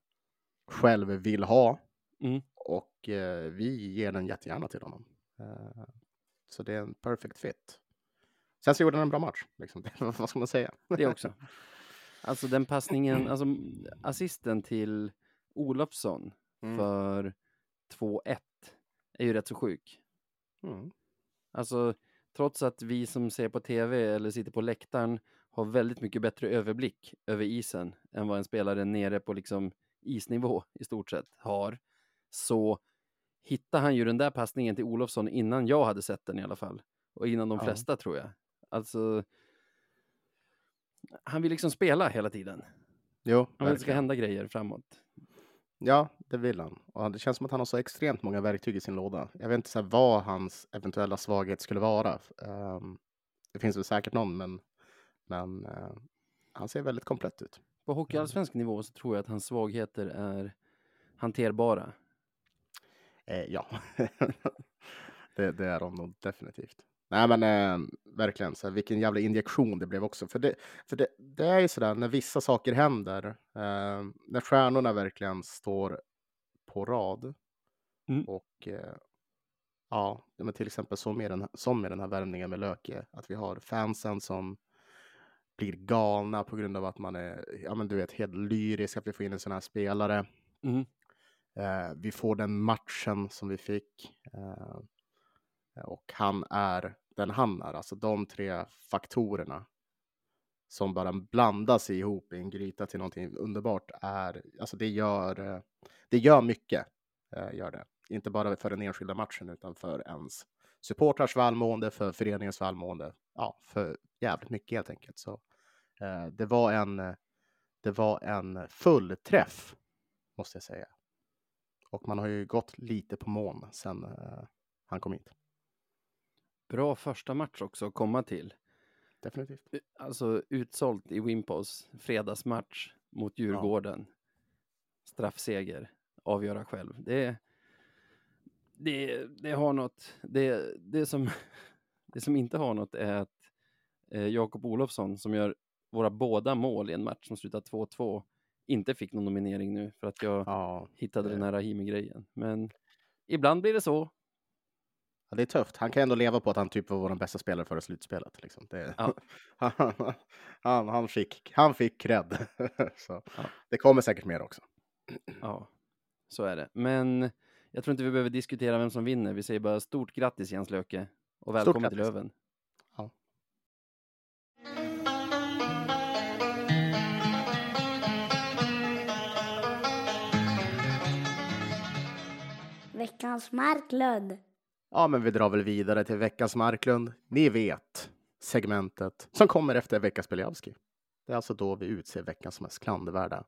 Speaker 2: själv vill ha.
Speaker 1: Mm.
Speaker 2: Och eh, vi ger den jättegärna till honom. Eh, så det är en perfect fit. Sen så gjorde han en bra match. Liksom. Vad ska man säga?
Speaker 1: Det också. Alltså den passningen, alltså assisten till Olofsson
Speaker 2: Mm.
Speaker 1: för 2-1 är ju rätt så sjuk.
Speaker 2: Mm.
Speaker 1: Alltså trots att vi som ser på tv eller sitter på läktaren har väldigt mycket bättre överblick över isen än vad en spelare nere på liksom isnivå i stort sett har. Så hittar han ju den där passningen till Olofsson innan jag hade sett den i alla fall. Och innan de
Speaker 2: Ja.
Speaker 1: flesta tror jag. Alltså han vill liksom spela hela tiden.
Speaker 2: Jo,
Speaker 1: att det ska hända grejer framåt.
Speaker 2: Ja, det vill han. Och det känns som att han har så extremt många verktyg i sin låda. Jag vet inte så vad hans eventuella svaghet skulle vara. Ehm, det finns väl säkert någon, men, men eh, han ser väldigt komplett ut.
Speaker 1: På hockeyallsvensk nivå så tror jag att hans svagheter är hanterbara.
Speaker 2: Eh, ja, det, det är de nog definitivt. Nej, men eh, verkligen, så här, vilken jävla injektion det blev också. För det, för det, det är ju sådär när vissa saker händer, eh, när stjärnorna verkligen står på rad
Speaker 1: Mm.
Speaker 2: och eh, ja, men till exempel som med, den, här- som med den här värmningen med Löke, att vi har fansen som blir galna på grund av att man är, ja men du vet, helt lyrisk, att vi får in en sån här spelare.
Speaker 1: Mm.
Speaker 2: Eh, vi får den matchen som vi fick. Eh, och han är den han är. Alltså de tre faktorerna som bara blandas ihop i en gryta till någonting underbart är, alltså det gör, eh, det gör mycket. Eh, gör det. Inte bara för den enskilda matchen utan för ens supportrars välmående, för föreningens välmående. Ja, för jävligt mycket helt enkelt. Så eh, det var en, det var en full träff måste jag säga. Och man har ju gått lite på mån sen eh, han kom hit.
Speaker 1: Bra första match också att komma till.
Speaker 2: Definitivt.
Speaker 1: Alltså utsålt i Wimpos fredagsmatch mot Djurgården. Straffseger, avgöra själv. Det, det, det har något. Det, det, som, det som inte har något är att eh, Jakob Olofsson som gör våra båda mål i en match som slutar 2-2 inte fick någon nominering nu för att jag
Speaker 2: Ja,
Speaker 1: hittade
Speaker 2: det-
Speaker 1: den här Rahimi-grejen. Men ibland blir det så.
Speaker 2: ja, det är tufft. Han kan ändå leva på att han typ var vår bästa spelare före slutspelet. Liksom. Det,
Speaker 1: Ja.
Speaker 2: han, han, han, fick, han fick cred. Så
Speaker 1: Ja.
Speaker 2: det kommer säkert mer också.
Speaker 1: Ja, så är det. Men jag tror inte vi behöver diskutera vem som vinner. Vi säger bara stort grattis Jens Löke och välkommen till. Löven.
Speaker 4: Veckans Marklund.
Speaker 2: Ja, men vi drar väl vidare till veckans Marklund. Ni vet segmentet som kommer efter veckans Beliavski. Det är alltså då vi utser veckans mest klandervärda.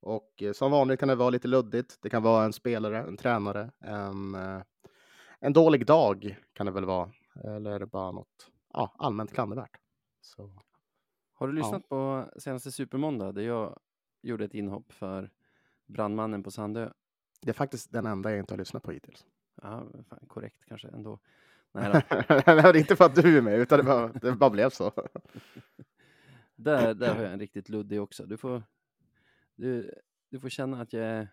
Speaker 2: Och eh, som vanligt kan det vara lite luddigt. Det kan vara en spelare, en tränare, en, eh, en dålig dag kan det väl vara. Eller bara något ja, allmänt klandervärt. Så,
Speaker 1: Har du
Speaker 2: Ja.
Speaker 1: lyssnat på senaste Supermåndag där jag gjorde ett inhopp för brandmannen på Sandö?
Speaker 2: Det är faktiskt den enda jag inte har lyssnat på hittills.
Speaker 1: Ja, fan, korrekt kanske ändå. Nej,
Speaker 2: det är inte för att du är med, utan det bara, det bara blev så.
Speaker 1: där, där har jag en riktigt luddig också. Du får, du, du får känna att jag är...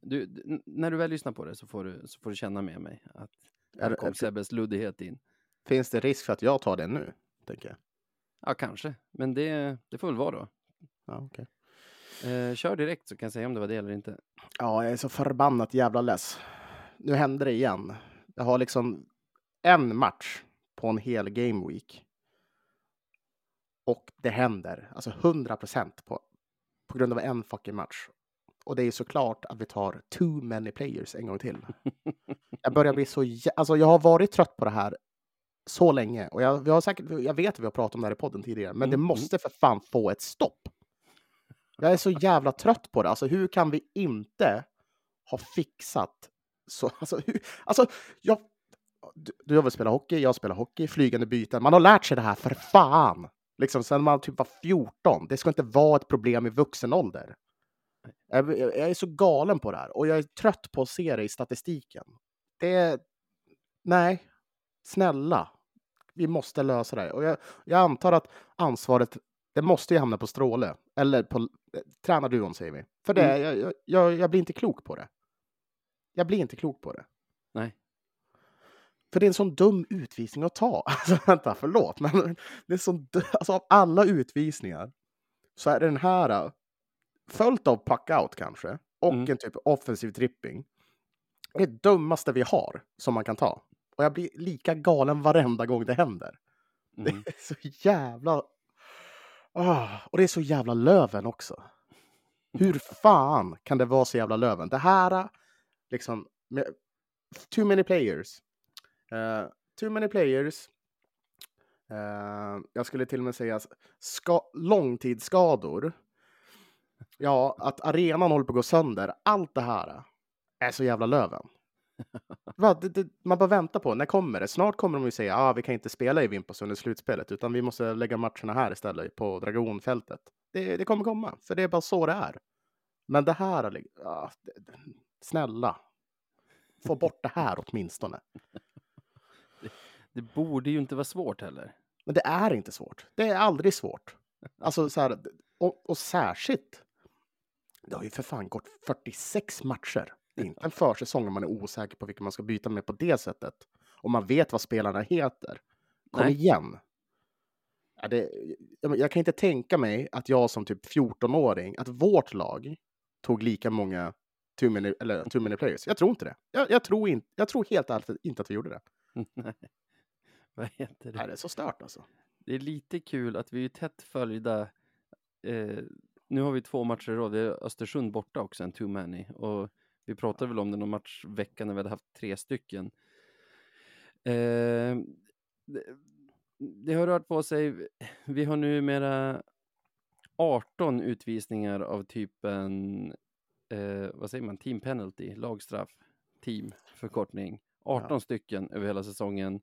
Speaker 1: Du, när du väl lyssnar på det så får du, så får du känna med mig att
Speaker 2: Är
Speaker 1: här
Speaker 2: det-
Speaker 1: kom Sebbes luddighet in.
Speaker 2: Finns det risk för att jag tar den nu? Tänker jag.
Speaker 1: Ja, kanske. Men det, det får väl vara då.
Speaker 2: Ja, okej.
Speaker 1: Eh, kör direkt så kan jag säga om det var det eller inte.
Speaker 2: Ja, jag är så förbannat jävla less. Nu händer det igen. Jag har liksom en match på en hel game week. Och det händer, alltså 100 procent på, på grund av en fucking match. Och det är såklart att vi tar too many players en gång till. Jag börjar bli så, jä- alltså jag har varit trött på det här så länge. Och jag, vi har säkert, jag vet att vi har pratat om det här i podden tidigare, men det
Speaker 1: Mm, mm.
Speaker 2: måste för fan få ett stopp. Jag är så jävla trött på det. Alltså hur kan vi inte ha fixat så? Alltså, hur, alltså jag, du, du har väl spelat hockey, jag spelar hockey, flygande byten. Man har lärt sig det här för fan. Liksom sen man typ var 14. Det ska inte vara ett problem i vuxen ålder. Jag, jag jag är så galen på det här och jag är trött på att se det i statistiken. Det är... Nej, snälla. Vi måste lösa det här. Och jag, jag antar att ansvaret, det måste ju hamna på Stråle. Eller på eh, tränarduon säger vi. För det, jag, jag- jag, jag blir inte klok på det. Jag blir inte klok på det.
Speaker 1: Nej.
Speaker 2: För det är en sån dum utvisning att ta. Alltså, vänta, förlåt, men det är sån, alltså, av alla utvisningar så är den här äh, följt av puck-out kanske och
Speaker 1: Mm.
Speaker 2: en typ offensiv tripping. Det är det dummaste vi har som man kan ta. Och jag blir lika galen varenda gång det händer.
Speaker 1: Mm.
Speaker 2: Det är så jävla... Ah, och det är så jävla Löven också. Hur fan kan det vara så jävla Löven? Det här, liksom, med, too many players. Uh, too many players. Uh, jag skulle till och med säga ska, långtidsskador. Ja, att arenan håller på att gå sönder. Allt det här är så jävla Löven. Va, det, det, man bara väntar på, när kommer det? Snart kommer de ju säga, ah, vi kan inte spela i Vimpos under slutspelet, utan vi måste lägga matcherna här istället på Dragonfältet. Det, det kommer komma, för det är bara så det är. Men det här, ah, det, det, snälla, få bort det här åtminstone.
Speaker 1: Det borde ju inte vara svårt heller.
Speaker 2: Men det är inte svårt. Det är aldrig svårt. Alltså så här, och, och särskilt. Det har ju för fan gått 46 matcher. Det är inte en försäsong om man är osäker på vilka man ska byta med på det sättet. Och man vet vad spelarna heter. Kom
Speaker 1: Nej.
Speaker 2: igen. Ja, det, jag, kan inte tänka mig att jag som typ 14-åring, att vårt lag tog lika många two many, eller two many players. Jag tror inte det. Jag, jag, tror, in, jag tror helt ärligt inte att vi gjorde det.
Speaker 1: Nej. Vad heter det?
Speaker 2: Nej, det är så stört alltså.
Speaker 1: Det är lite kul att vi är tätt följda. Eh, nu har vi två matcher i rad. Vi har Östersund borta också, en too many. Och vi pratade väl om det någon match veckan när vi hade haft tre stycken. Eh, det, det har rört på sig. Vi har numera 18 utvisningar av typen, eh, vad säger man, team penalty, lagstraff, team, förkortning. 18 stycken över hela säsongen.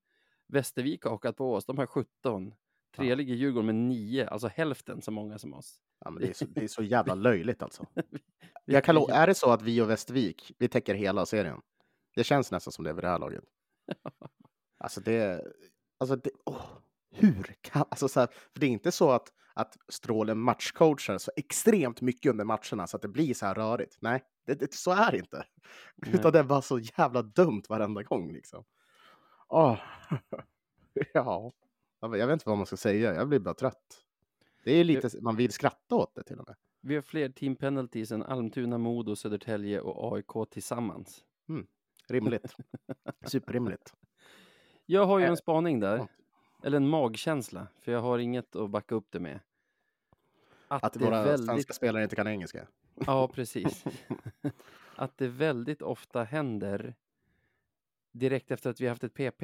Speaker 1: Västervik har hakat på oss, de har 17. Tre
Speaker 2: Ja.
Speaker 1: ligger Djurgården med 9, alltså hälften så många som oss.
Speaker 2: Ja, men det, är så, det är så jävla löjligt alltså. Jag kan, är det så att vi och Västervik, vi täcker hela serien? Det känns nästan som det vid det här laget. Alltså det, alltså det, åh, hur kan, alltså så här, för det är inte så att, att Stråle matchcoachar så extremt mycket under matcherna så att det blir så här rörigt. Nej, det, det, så är det inte.
Speaker 1: Nej.
Speaker 2: Utan det bara så jävla dumt varenda gång liksom. Åh. ja, jag vet- jag vet inte vad man ska säga, jag blir bara trött. Det är lite, man vill skratta åt det till och med.
Speaker 1: Vi har fler team penalties än Almtuna, Modo, Södertälje och AIK tillsammans.
Speaker 2: Rimligt. Superrimligt.
Speaker 1: Jag har ju en spaning där.
Speaker 2: ja.
Speaker 1: Eller en magkänsla, för jag har inget att backa upp det med. Att,
Speaker 2: Att våra
Speaker 1: väldigt...
Speaker 2: svenska spelare inte kan engelska.
Speaker 1: Ja, precis. att det väldigt ofta händer direkt efter att vi haft ett PP.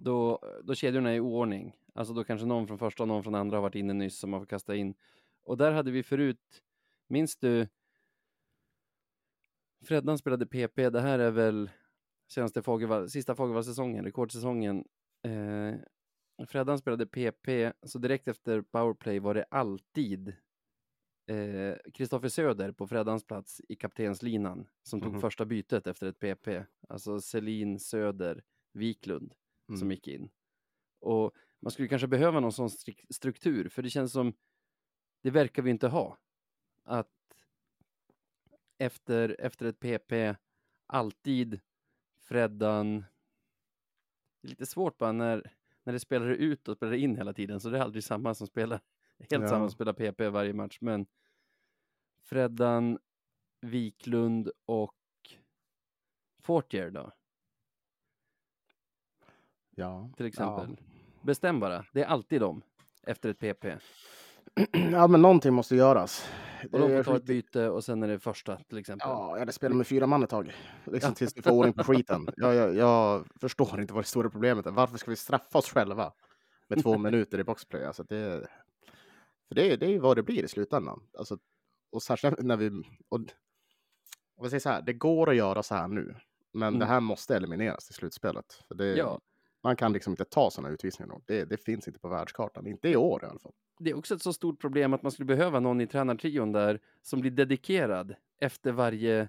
Speaker 1: Då, då kedjorna är i oordning. Alltså då kanske någon från första och någon från andra har varit inne nyss som man får kasta in. Och där hade vi förut, minns du? Freddan spelade PP, det här är väl senaste Fagervall, sista Fagervall-säsongen, rekordsäsongen. Eh, Freddan spelade PP, så direkt efter powerplay var det alltid eh, Kristoffer Söder på Freddans plats i kaptenslinan som tog
Speaker 2: Mhm.
Speaker 1: första bytet efter ett PP. Alltså Selin Söder Wiklund som
Speaker 2: Mm.
Speaker 1: gick in. Och man skulle kanske behöva någon sån struktur, för det känns som det verkar vi inte ha. Att efter, efter ett PP alltid Freddan det är lite svårt bara när, när det spelar ut och spelar in hela tiden, så det är aldrig samma som spelar helt
Speaker 2: Ja.
Speaker 1: samma som spelar PP varje match, men Freddan, Wiklund och Fortier då,
Speaker 2: Ja.
Speaker 1: till exempel. Bestäm bara, det är alltid dem efter ett PP.
Speaker 2: Ja. ja, men någonting måste göras.
Speaker 1: Och de får ta ett byte och sen är det första till exempel.
Speaker 2: Ja, jag hade spelat med fyra man ett tag. Liksom tills vi får ordning på skiten. Jag, jag, jag förstår inte vad det stora problemet är. Varför ska vi straffa oss själva med två minuter i boxplay? Alltså det, för det, det är ju vad det blir i slutändan. Alltså, och särskilt när vi... Och, och jag säger så här, det går att göra så här nu. Men
Speaker 1: Mm.
Speaker 2: det här måste elimineras i slutspelet. Det,
Speaker 1: Ja.
Speaker 2: Man kan liksom inte ta sådana utvisningar. Det, det finns inte på världskartan. Inte i år i alla fall.
Speaker 1: Det är också ett så stort problem att man skulle behöva någon i tränartrion där som blir dedikerad efter varje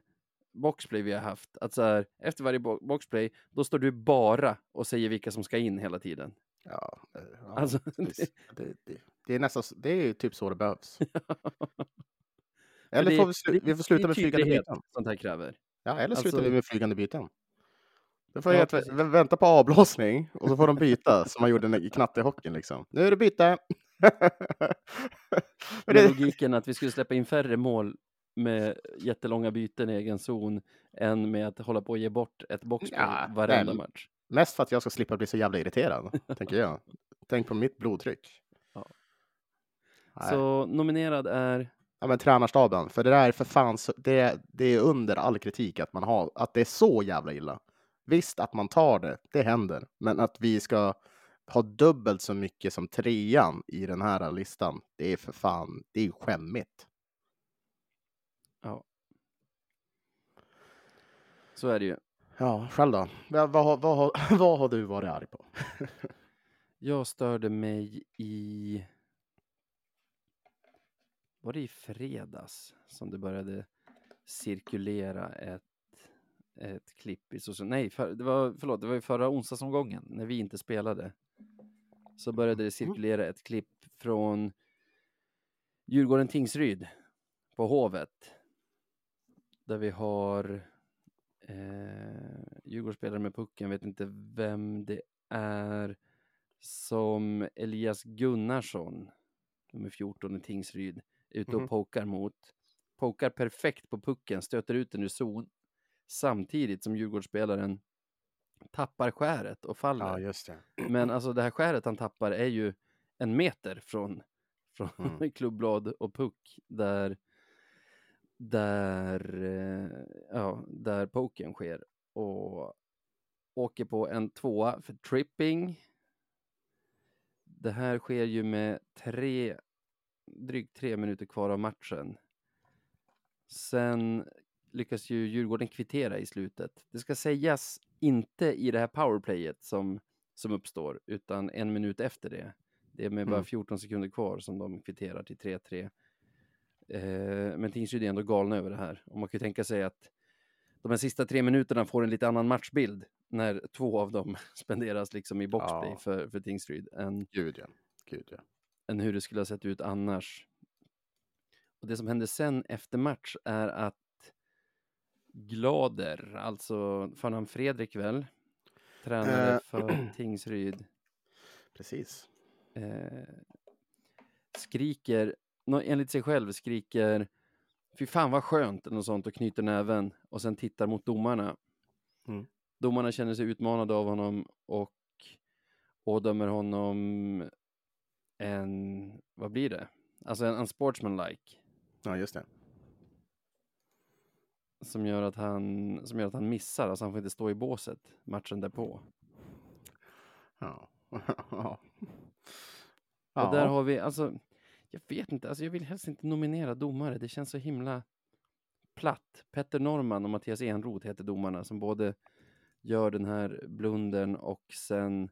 Speaker 1: boxplay vi har haft. Att så här, efter varje bo- boxplay, då står du bara och säger vilka som ska in hela tiden.
Speaker 2: Ja, eh, ja
Speaker 1: Alltså,
Speaker 2: precis. det, det, det är nästan, det är typ så det behövs. Eller
Speaker 1: det-
Speaker 2: får vi,
Speaker 1: det-
Speaker 2: vi får sluta
Speaker 1: det
Speaker 2: med flygande byten.
Speaker 1: Sånt här kräver.
Speaker 2: Ja, eller slutar
Speaker 1: Alltså-
Speaker 2: vi med flygande byten. Då får
Speaker 1: Ja,
Speaker 2: jag vä- vänta på avblåsning och så får de byta som man gjorde i knattehockeyn liksom. Nu är det
Speaker 1: Med
Speaker 2: det,
Speaker 1: logiken att vi skulle släppa in färre mål med jättelånga byten i egen zon än med att hålla på att ge bort ett boxplay
Speaker 2: Ja,
Speaker 1: varenda
Speaker 2: men-
Speaker 1: match.
Speaker 2: mest för att jag ska slippa bli så jävla irriterad, tänker jag. Tänk på mitt blodtryck.
Speaker 1: Ja.
Speaker 2: Nej.
Speaker 1: Så nominerad är
Speaker 2: Ja, men tränarstaben, för det där är för fan, så, det, det är under all kritik att man har, att det är så jävla illa. Visst att man tar det, det händer, men att vi ska ha dubbelt så mycket som trean i den här listan, det är för fan, det är skämmigt.
Speaker 1: Ja. Så är det ju.
Speaker 2: Ja, själv då? Vad, vad, har- vad, vad har du varit arg på?
Speaker 1: Jag störde mig i... Var det i fredags som det började cirkulera ett, ett klipp i sociala... Nej, för, det var, förlåt, det var ju förra onsdagsomgången när vi inte spelade. Så började det cirkulera ett klipp från Djurgården Tingsryd på Hovet. Där vi har eh, Djurgårdsspelare med pucken, vet inte vem det är som Elias Gunnarsson, nummer 14 i Tingsryd, är ute och
Speaker 2: Mhm.
Speaker 1: pokar mot. Pokar perfekt på pucken, stöter ut den ur zon, samtidigt som Djurgårdsspelaren tappar skäret och faller.
Speaker 2: det.
Speaker 1: Men alltså det här skäret han tappar är ju en meter från, från
Speaker 2: Mm.
Speaker 1: klubblad och puck där, där, eh, ja, där poken sker och åker på en tvåa för tripping. Det här sker ju med tre, drygt tre minuter kvar av matchen. Sen lyckas ju Djurgården kvittera i slutet. Det ska sägas inte i det här powerplayet som, som uppstår, utan en minut efter det. Det är med bara
Speaker 2: Mm.
Speaker 1: 14 sekunder kvar som de kvitterar till 3-3. Eh, men Tingsryd är ändå galna över det här. Och man kan ju tänka sig att de här sista tre minuterna får en lite annan matchbild när två av dem spenderas liksom i boxplay
Speaker 2: Ja.
Speaker 1: för, för Tingsryd än,
Speaker 2: Gud ja. Gud ja.
Speaker 1: än hur det skulle ha sett ut annars. Och det som hände sen efter match är att Glader, alltså förnamn Fredrik väl, tränare
Speaker 2: Eh.
Speaker 1: för Tingsryd,
Speaker 2: Precis.
Speaker 1: eh, skriker enligt sig själv skriker Fy fan vad skönt eller något sånt och knyter näven och sen tittar mot domarna.
Speaker 2: Mm.
Speaker 1: Domarna känner sig utmanade av honom och ådömer honom en, vad blir det? Alltså en unsportsmanlike
Speaker 2: Ja, just det.
Speaker 1: Som gör att han, som gör att han missar, alltså han får inte stå i båset matchen därpå.
Speaker 2: Ja. ja.
Speaker 1: Och där har vi, alltså, jag vet inte, alltså jag vill helst inte nominera domare. Det känns så himla platt. Petter Norman och Mattias Enroth heter domarna som både gör den här blundern och sen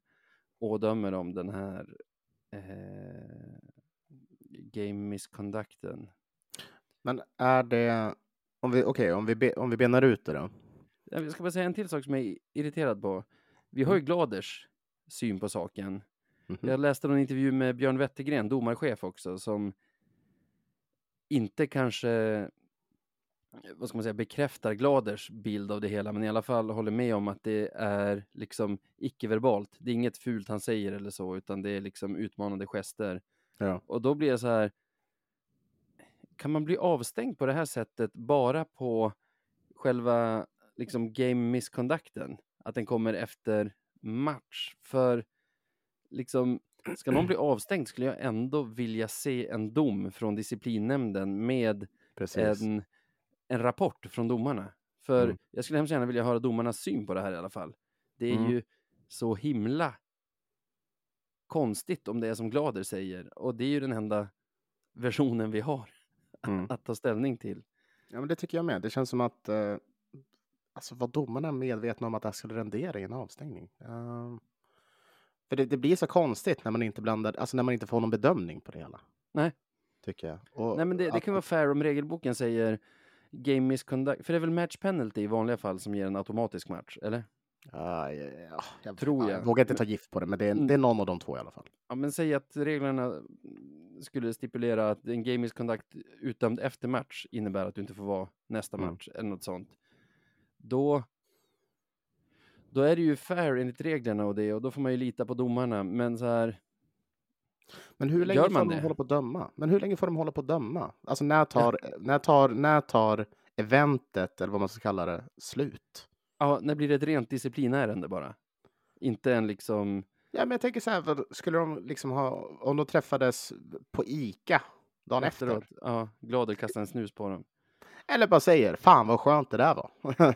Speaker 1: ådömer de den här eh, game misconducten.
Speaker 2: Men är det, om vi, okej, om vi, be, om vi benar ut det då.
Speaker 1: Jag ska bara säga en till sak som jag är irriterad på. Vi har ju Gladers syn på saken.
Speaker 2: Mhm.
Speaker 1: Jag läste någon intervju med Björn Wettergren, domarchef också, som inte kanske, vad ska man säga, bekräftar Gladers bild av det hela, men i alla fall håller med om att det är liksom icke-verbalt. Det är inget fult han säger eller så, utan det är liksom utmanande gester.
Speaker 2: Ja.
Speaker 1: Och då blir jag så här, kan man bli avstängd på det här sättet bara på själva liksom game misconducten? Att den kommer efter match? För liksom, ska någon bli avstängd skulle jag ändå vilja se en dom från disciplinnämnden med
Speaker 2: Precis.
Speaker 1: en, en rapport från domarna. För
Speaker 2: Mm.
Speaker 1: jag skulle hemskt gärna vilja höra domarnas syn på det här i alla fall. Det är
Speaker 2: Mm.
Speaker 1: ju så himla konstigt om det är som Glader säger. Och det är ju den enda versionen vi har
Speaker 2: Mm.
Speaker 1: att ta ställning till.
Speaker 2: Ja, men det tycker jag med. Det känns som att eh, alltså var domarna medvetna om att det här skulle rendera i en avstängning? Ehm, för det, det blir så konstigt när man inte blandar, alltså när man inte får någon bedömning på det hela.
Speaker 1: Nej.
Speaker 2: Tycker jag. Och
Speaker 1: Nej, men det, det kan vara fair om regelboken säger game misconduct. För det är väl match penalty i vanliga fall som ger en automatisk match, eller?
Speaker 2: Ja, ja, ja, jag
Speaker 1: Tror
Speaker 2: ja,
Speaker 1: jag.
Speaker 2: vågar inte ta gift på det, men det är,
Speaker 1: Mm.
Speaker 2: det är någon av de två i alla fall.
Speaker 1: Ja, men säg att reglerna skulle stipulera att en game misconduct utdömd efter match innebär att du inte får vara nästa
Speaker 2: Mm.
Speaker 1: match eller något sånt. Då, då är det ju fair enligt reglerna och det och då får man ju lita på domarna. Men så här,
Speaker 2: Men hur länge får
Speaker 1: man
Speaker 2: de
Speaker 1: det?
Speaker 2: hålla på att döma? Men hur länge får de hålla på att döma? Alltså när tar, när tar, när tar eventet, eller vad man ska kalla det, slut?
Speaker 1: ja, när blir det ett rent disciplinärende bara? Inte en liksom,
Speaker 2: Ja, men jag tänker så här, skulle de liksom ha, om de träffades på ICA dagen
Speaker 1: efteråt,
Speaker 2: efter?
Speaker 1: ja, och kasta en snus på dem.
Speaker 2: Eller bara säger, fan vad skönt det där var.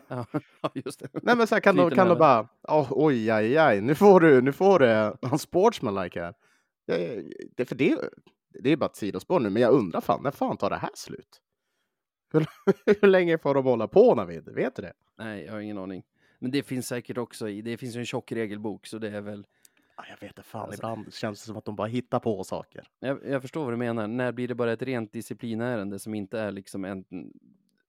Speaker 1: Ja, just det.
Speaker 2: Nej men så här, kan de, kan de bara, oh, oj, aj, aj, nu får du, nu får du en sportsmanlike här. Det, det, för det, det är bara ett sidospår nu, men jag undrar fan, när fan tar det här slut? Hur, hur länge får de hålla på Navid? Vet du det?
Speaker 1: Nej, jag har ingen aning. Men det finns säkert också i, det finns ju en tjock regelbok så det är väl,
Speaker 2: jag vet inte fan,
Speaker 1: Alltså-
Speaker 2: ibland känns det som att de bara hittar på saker.
Speaker 1: jag, jag förstår vad du menar. När blir det bara ett rent disciplinärende som inte är liksom en,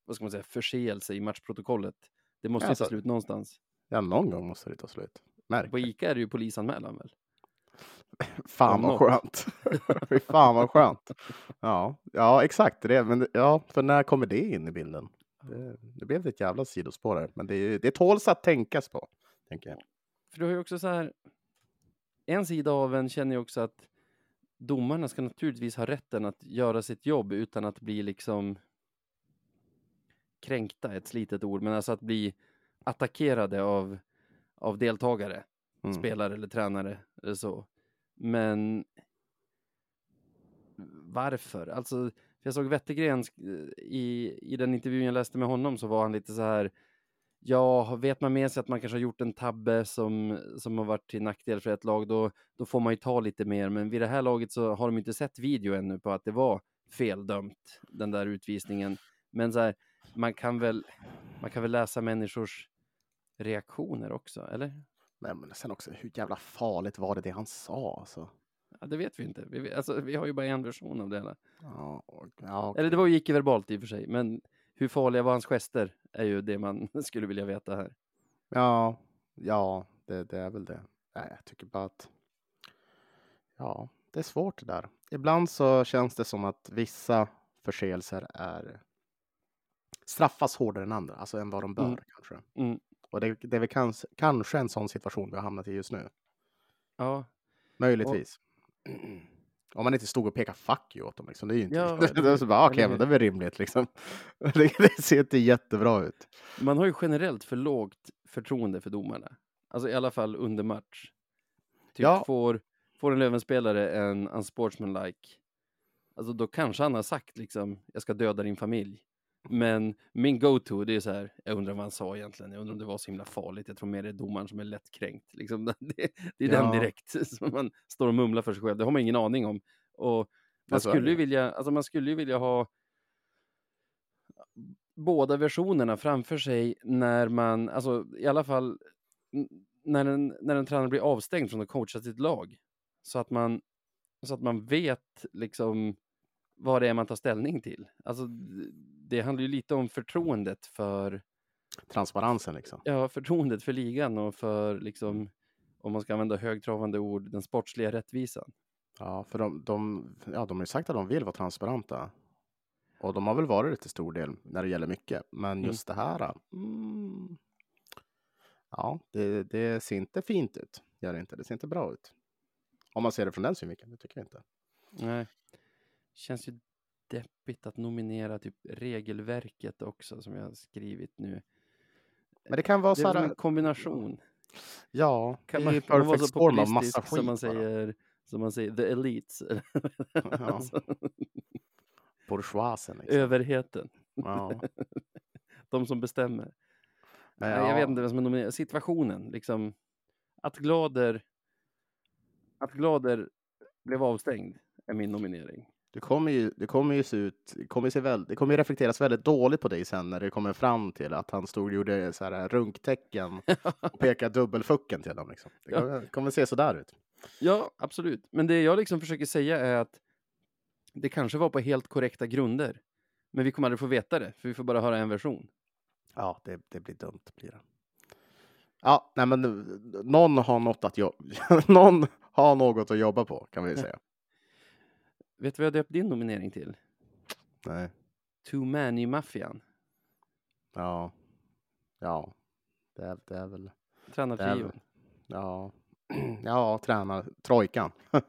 Speaker 1: vad ska man säga, förseelse i matchprotokollet? Det måste ju
Speaker 2: Alltså-
Speaker 1: ta slut någonstans.
Speaker 2: Ja, någon gång måste det ta slut. Märk
Speaker 1: På. ICA är det ju polisanmälan väl?
Speaker 2: Fan vad skönt. Fy fan vad skönt. Ja, ja exakt. Det, men, ja, för när kommer det in i bilden? Det, det blev ett jävla sidospår här, men det, är- det tåls att tänkas på. Tänker jag.
Speaker 1: För du har ju också så här, en sida av en känner ju också att domarna ska naturligtvis ha rätten att göra sitt jobb utan att bli liksom kränkta, ett slitet ord, men alltså att bli attackerade av, av deltagare,
Speaker 2: Mm.
Speaker 1: spelare eller tränare eller så. Men varför? Alltså, jag såg Wettergren i, i den intervjun jag läste med honom så var han lite så här Ja, vet man med sig att man kanske har gjort en tabbe som, som har varit till nackdel för ett lag, då, då får man ju ta lite mer. Men vid det här laget så har de inte sett video ännu på att det var feldömt, den där utvisningen. Men så här, man kan väl, man kan väl läsa människors reaktioner också, eller?
Speaker 2: Nej, men sen också, hur jävla farligt var det det han sa? Alltså?
Speaker 1: Ja, det vet vi inte. Vi, alltså, vi har ju bara en version av det hela.
Speaker 2: Ja, och- ja,
Speaker 1: Eller det var ju icke-verbalt i och för sig, men hur farliga var hans gester är ju det man skulle vilja veta här.
Speaker 2: ja, ja det, det är väl det. Nej, jag tycker bara att ja, det är svårt det där. Ibland så känns det som att vissa förseelser är straffas hårdare än andra, alltså än vad de bör
Speaker 1: Mm.
Speaker 2: kanske.
Speaker 1: Mm.
Speaker 2: Och det, det är väl kans, kanske en sån situation vi har hamnat i just nu.
Speaker 1: Ja,
Speaker 2: Möjligtvis. Om man inte stod och pekade fuck you åt dem. Liksom. Det är ju inte...
Speaker 1: Ja,
Speaker 2: det så bara,
Speaker 1: eller
Speaker 2: men det är väl rimligt liksom. Det, det ser inte jättebra ut.
Speaker 1: Man har ju generellt för lågt förtroende för domarna. Alltså i alla fall under match. Typ
Speaker 2: Ja.
Speaker 1: får, får en Lövenspelare en unsportsmanlike, alltså då kanske han har sagt liksom, jag ska döda din familj. Men min go-to, det är så här, jag undrar vad han sa egentligen, jag undrar om det var så himla farligt, jag tror mer det är domaren som är lättkränkt. Liksom, det, det är den
Speaker 2: Ja.
Speaker 1: direkt som man står och mumlar för sig själv, det har man ingen aning om. Och man
Speaker 2: så är
Speaker 1: skulle, ju
Speaker 2: det.
Speaker 1: vilja, alltså man skulle ju vilja ha båda versionerna framför sig när man, alltså i alla fall när en, när en tränare blir avstängd från att coacha sitt lag. Så att man, så att man vet liksom vad det är man tar ställning till. Alltså det handlar ju lite om förtroendet för,
Speaker 2: Transparensen liksom.
Speaker 1: ja, förtroendet för ligan och för liksom, om man ska använda högtravande ord, den sportsliga rättvisan.
Speaker 2: Ja, för de, de, ja, de har ju sagt att de vill vara transparenta. Och de har väl varit det till stor del när det gäller mycket. Men
Speaker 1: Mm.
Speaker 2: just det här. Mm, ja, det, det ser inte fint ut. Gör det inte. Det ser inte bra ut. Om man ser det från den synvinkeln. Det tycker jag inte.
Speaker 1: Nej. Känns ju deppigt att nominera typ regelverket också som jag har skrivit nu.
Speaker 2: Men det kan vara
Speaker 1: Det
Speaker 2: så här.
Speaker 1: en kombination.
Speaker 2: Ja,
Speaker 1: Kan man, man
Speaker 2: perfect
Speaker 1: så
Speaker 2: storm av massa skit
Speaker 1: som man
Speaker 2: bara.
Speaker 1: säger, som man säger, the elites. alltså,
Speaker 2: Bourgeoisen liksom.
Speaker 1: överheten.
Speaker 2: Ja.
Speaker 1: De som bestämmer. Nej, Jag vet
Speaker 2: ja,
Speaker 1: inte vem som är nominerad. Situationen, liksom. Att Glader, att Glader blev avstängd är min nominering.
Speaker 2: Det kommer ju, det kommer ju se ut, det kommer, se väl, det kommer reflekteras väldigt dåligt på dig sen när det kommer fram till att han stod och gjorde så här runktecken och pekade dubbelfucken till dem. Liksom. Det
Speaker 1: Ja.
Speaker 2: kommer, kommer se så där ut.
Speaker 1: Ja, absolut. Men det jag liksom försöker säga är att det kanske var på helt korrekta grunder. Men vi kommer aldrig få veta det, för vi får bara höra en version.
Speaker 2: Ja, det, det blir dumt. Blir det. Ja, nej men nu- någon har något att jobba. någon har något att jobba på kan vi säga.
Speaker 1: Vet du vad jag döpt din nominering till?
Speaker 2: Nej.
Speaker 1: Two Man i Maffian.
Speaker 2: Ja. Ja. Det är, det är väl.
Speaker 1: Tränartrion.
Speaker 2: Ja. Ja, tränar trojkan.
Speaker 1: Ja.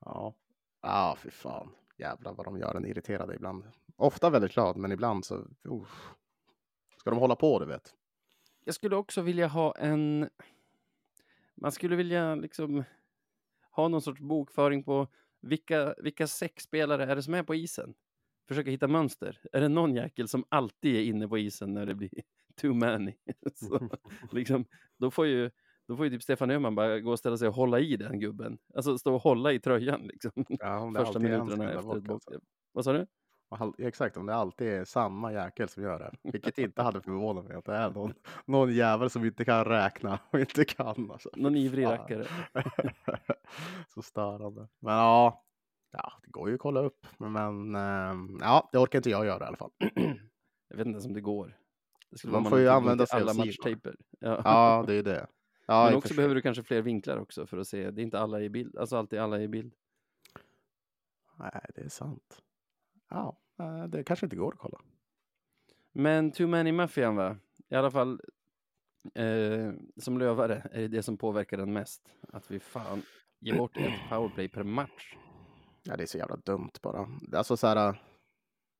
Speaker 2: Ja. Ja, fy fan. Jävlar vad de gör en irriterad ibland. Ofta väldigt glad, men ibland så... uff. Ska de hålla på, du vet?
Speaker 1: Jag skulle också vilja ha en... Man skulle vilja liksom ha någon sorts bokföring på vilka, vilka sex spelare är det som är på isen? Försöka hitta mönster. Är det någon jäkel som alltid är inne på isen när det blir too many? Så, liksom, då får ju då får ju typ Stefan Öhman bara gå och ställa sig och hålla i den gubben. Alltså stå och hålla i tröjan liksom.
Speaker 2: Ja,
Speaker 1: Första minuterna efter ett
Speaker 2: bort,
Speaker 1: box.
Speaker 2: alltså.
Speaker 1: Vad sa du?
Speaker 2: Exakt, om det alltid är samma jäkel som gör det. Vilket inte hade förvånat mig att det är någon, någon jävel som inte kan räkna och inte kan. Alltså.
Speaker 1: Någon ivrig rackare.
Speaker 2: så störande. Men ja, ja, det går ju att kolla upp. Men ehm, ja, det orkar inte jag göra i alla fall.
Speaker 1: Jag vet inte ens om det går. Det
Speaker 2: Man
Speaker 1: vara
Speaker 2: får ju använda sig av
Speaker 1: alla matchtejper. Ja.
Speaker 2: Ja, det är det. Ja,
Speaker 1: Men också behöver du kanske fler vinklar också för att se. Det är inte alla i bild. Alltså alltid alla i bild.
Speaker 2: Nej, det är sant. Ja, eh, det kanske inte går att kolla.
Speaker 1: Men Too Many Maffian va? I alla fall eh, som lövare är det det som påverkar den mest. Att vi fan ger bort ett powerplay per match.
Speaker 2: Ja, det är så jävla dumt bara. Alltså så här.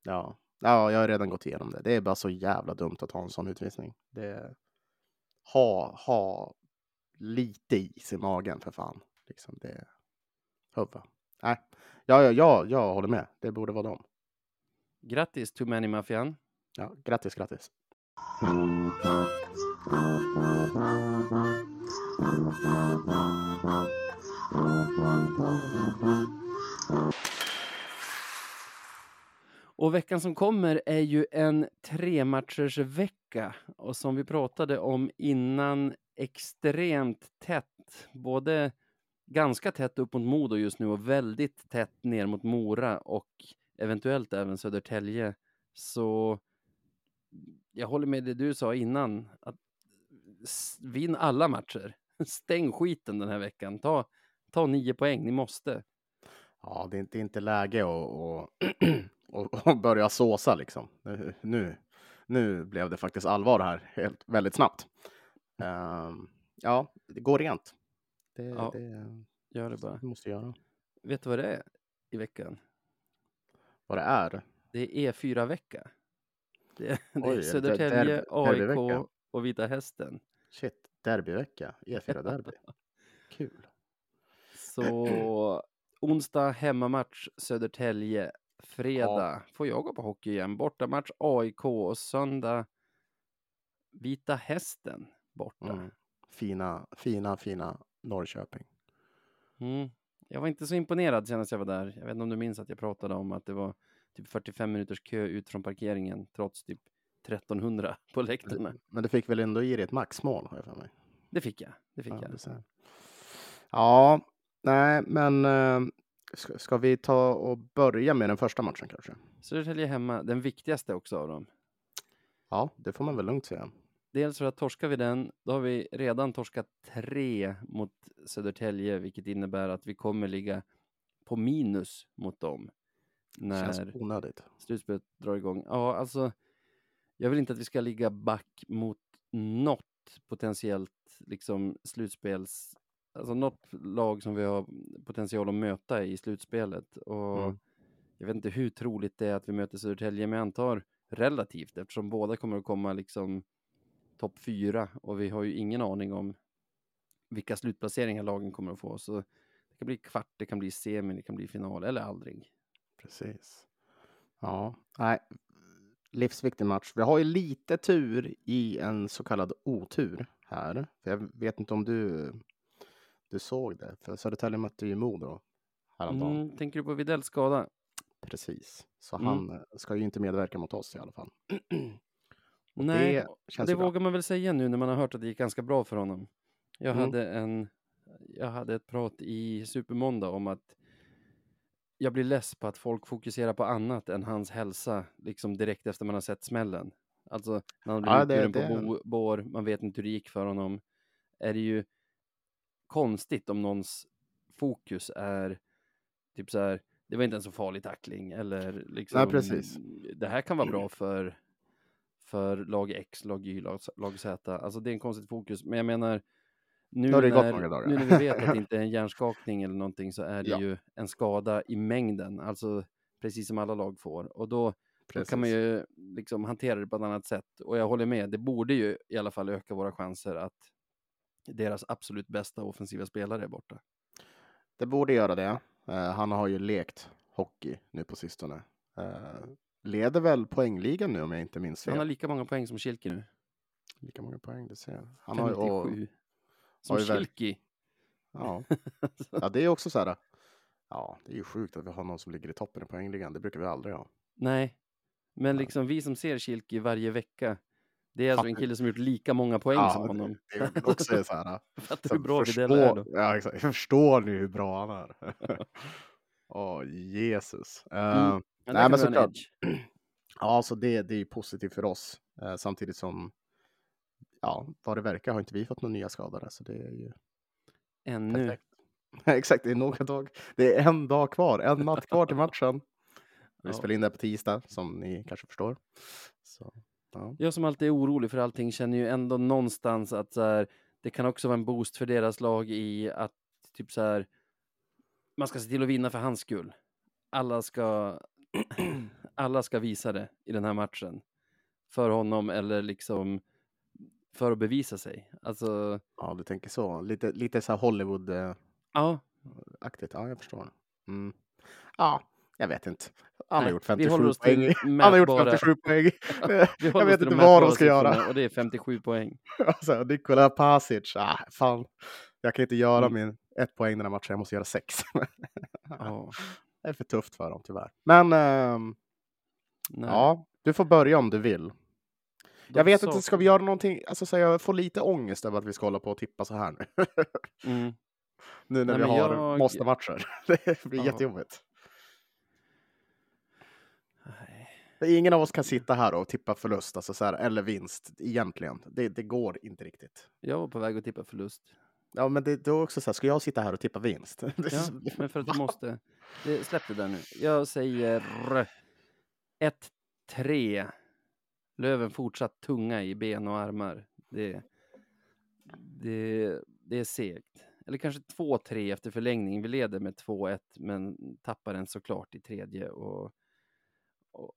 Speaker 2: Ja, ja, jag har redan gått igenom det. Det är bara så jävla dumt att ha en sån utvisning. Det ha, ha lite is i magen för fan. Liksom det. Huvud. Nej, ja, ja, ja, jag håller med. Det borde vara dem.
Speaker 1: Grattis Too Many Maffian.
Speaker 2: Ja, grattis, grattis.
Speaker 1: Och veckan som kommer är ju en trematchers vecka och som vi pratade om innan extremt tätt. Både ganska tätt upp mot Modo just nu och väldigt tätt ner mot Mora och eventuellt även Södertälje. Så jag håller med det du sa innan. Att vinn alla matcher. Stäng skiten den här veckan. Ta, ta nio poäng, ni måste.
Speaker 2: Ja, det är inte, inte läge att och, och, och börja såsa liksom. Nu, nu, blev det faktiskt allvar här helt, väldigt snabbt. Ehm, ja, det går rent. Det,
Speaker 1: Ja.
Speaker 2: det,
Speaker 1: Gör det bara.
Speaker 2: måste göra.
Speaker 1: vet du vad det är i veckan?
Speaker 2: Vad det är?
Speaker 1: Det är E4-vecka. Det det
Speaker 2: Oj,
Speaker 1: är Södertälje,
Speaker 2: derby- derbyvecka.
Speaker 1: AIK och Vita Hästen.
Speaker 2: Shit, derbyvecka. E4-derby. Kul.
Speaker 1: Så onsdag hemmamatch Södertälje. Fredag får jag gå på hockey igen. Bortamatch AIK och söndag Vita Hästen borta.
Speaker 2: Mm. Fina, fina, fina Norrköping.
Speaker 1: Mm. Jag var inte så imponerad senast jag var där. Jag vet inte om du minns att jag pratade om att det var typ 45 minuters kö ut från parkeringen trots typ 1300 på läktarna.
Speaker 2: Men du fick väl ändå i dig ett maxmål, har jag för mig.
Speaker 1: Det fick jag. Det fick
Speaker 2: Ja,
Speaker 1: jag.
Speaker 2: ser. ja nej, men eh, ska, ska vi ta och börja med den första matchen kanske?
Speaker 1: Södertälje hemma, den viktigaste också av dem.
Speaker 2: Ja, det får man väl lugnt säga.
Speaker 1: Dels för att torskar vi den, då har vi redan torskat tre mot Södertälje, vilket innebär att vi kommer ligga på minus mot dem när
Speaker 2: Känns onödigt.
Speaker 1: slutspelet drar igång. Ja, alltså, jag vill inte att vi ska ligga back mot något potentiellt liksom slutspels, alltså något lag som vi har potential att möta i slutspelet. Och
Speaker 2: Mm.
Speaker 1: jag vet inte hur troligt det är att vi möter Södertälje, men jag antar relativt eftersom båda kommer att komma liksom topp fyra och vi har ju ingen aning om vilka slutplaceringar lagen kommer att få. Så det kan bli kvart, det kan bli semi, det kan bli final eller aldrig.
Speaker 2: Precis. Ja, nej. Livsviktig match. Vi har ju lite tur i en så kallad otur här. För jag vet inte om du, du såg det. För Södertälje mötte ju Modo häromdagen.
Speaker 1: Mm, tänker du på Widells skada?
Speaker 2: Precis. Så
Speaker 1: Mm.
Speaker 2: han ska ju inte medverka mot oss i alla fall. Och
Speaker 1: Nej,
Speaker 2: det känns
Speaker 1: det
Speaker 2: bra.
Speaker 1: vågar man väl säga nu när man har hört att det gick ganska bra för honom. Jag,
Speaker 2: Mm.
Speaker 1: hade, en, jag hade ett prat i Supermåndag om att jag blir less på att folk fokuserar på annat än hans hälsa, liksom direkt efter man har sett smällen. Alltså, när han
Speaker 2: Ja,
Speaker 1: blir
Speaker 2: det-
Speaker 1: uppburen på
Speaker 2: det-
Speaker 1: bo, bår, man vet inte hur det gick för honom. Är det ju konstigt om någons fokus är typ så här, det var inte en så farlig tackling eller liksom,
Speaker 2: precis.
Speaker 1: det här kan vara bra för, för lag X, lag Y, lag, lag Z. Alltså det är en konstigt fokus, men jag menar nu när, nu när vi vet att det inte är en hjärnskakning eller någonting så är det
Speaker 2: Ja.
Speaker 1: ju en skada i mängden, alltså precis som alla lag får. Och då, då kan man ju liksom hantera det på ett annat sätt. Och jag håller med, det borde ju i alla fall öka våra chanser att deras absolut bästa offensiva spelare är borta.
Speaker 2: Det borde göra det. Eh, han har ju lekt hockey nu på sistone. Eh, leder väl poängligan nu om jag inte minns fel.
Speaker 1: Han har lika många poäng som Kilki nu.
Speaker 2: Lika många poäng, det ser jag. Han har, ju-
Speaker 1: 57. Som
Speaker 2: har
Speaker 1: Kilki.
Speaker 2: ja. ja, det är också så här. Ja, det är ju sjukt att vi har någon som ligger i toppen i poängligan. Det brukar vi aldrig ha.
Speaker 1: Nej, men liksom vi som ser Kilki varje vecka. Det är alltså en kille som gjort lika många poäng
Speaker 2: ja,
Speaker 1: som honom.
Speaker 2: Det, det är också så här.
Speaker 1: Fattar hur bra
Speaker 2: förstå-
Speaker 1: Widell är då?
Speaker 2: Ja, exakt. Förstår ni hur bra han är? Åh, Jesus. Eh,
Speaker 1: Mm. Men
Speaker 2: Nej, men såklart. Ja, så det, det är ju positivt för oss. Eh, samtidigt som, ja, vad det verkar har inte vi fått några nya skadade. Så det är ju
Speaker 1: Ännu.
Speaker 2: perfekt. Exakt, det är några dag. Det är en dag kvar, en natt kvar till matchen. Vi
Speaker 1: Ja.
Speaker 2: spelar in det på tisdag, som ni kanske förstår. Så, ja.
Speaker 1: Jag som alltid är orolig för allting känner ju ändå någonstans att så här, det kan också vara en boost för deras lag i att typ så här, man ska se till att vinna för hans skull. Alla ska, alla ska visa det i den här matchen. För honom eller liksom för att bevisa sig. Alltså,
Speaker 2: ja, du tänker så. Lite, lite så här Hollywood-aktigt.
Speaker 1: ja,
Speaker 2: Ja, jag förstår. Mm. Ja, jag vet inte. Han har gjort
Speaker 1: vi
Speaker 2: 57
Speaker 1: håller oss
Speaker 2: poäng. Han har gjort
Speaker 1: mätbara-
Speaker 2: 57 poäng. jag vet inte vad de ska göra.
Speaker 1: Och det är 57 poäng.
Speaker 2: Alltså, Nikola Pasic, ah, fan. Jag kan inte göra
Speaker 1: Mm.
Speaker 2: min ett poäng den här matchen, jag måste göra sex.
Speaker 1: Ja,
Speaker 2: Det är för tufft för dem tyvärr. Men
Speaker 1: nej.
Speaker 2: ja, du får börja om du vill.
Speaker 1: De
Speaker 2: Jag vet inte, ska vi göra någonting? Alltså, så jag får lite ångest över att vi ska hålla på och tippa så här nu.
Speaker 1: Mm.
Speaker 2: nu när
Speaker 1: Nej,
Speaker 2: vi har
Speaker 1: jag-
Speaker 2: måste-matcher. Det blir
Speaker 1: Ja.
Speaker 2: jättejobbigt.
Speaker 1: Nej.
Speaker 2: Ingen av oss kan sitta här och tippa förlust, alltså så här, eller vinst egentligen. Det, det går inte riktigt.
Speaker 1: Jag var på väg att tippa förlust.
Speaker 2: Ja, men det, det är också så här, ska jag sitta här och tippa vinst?
Speaker 1: Ja, men för att du måste. Släpp det där nu. Jag säger 1-3. Löven fortsatt tunga i ben och armar. Det, det, det är segt. eller kanske 2-3 efter förlängning. Vi leder med 2-1 men tappar den såklart i tredje och, och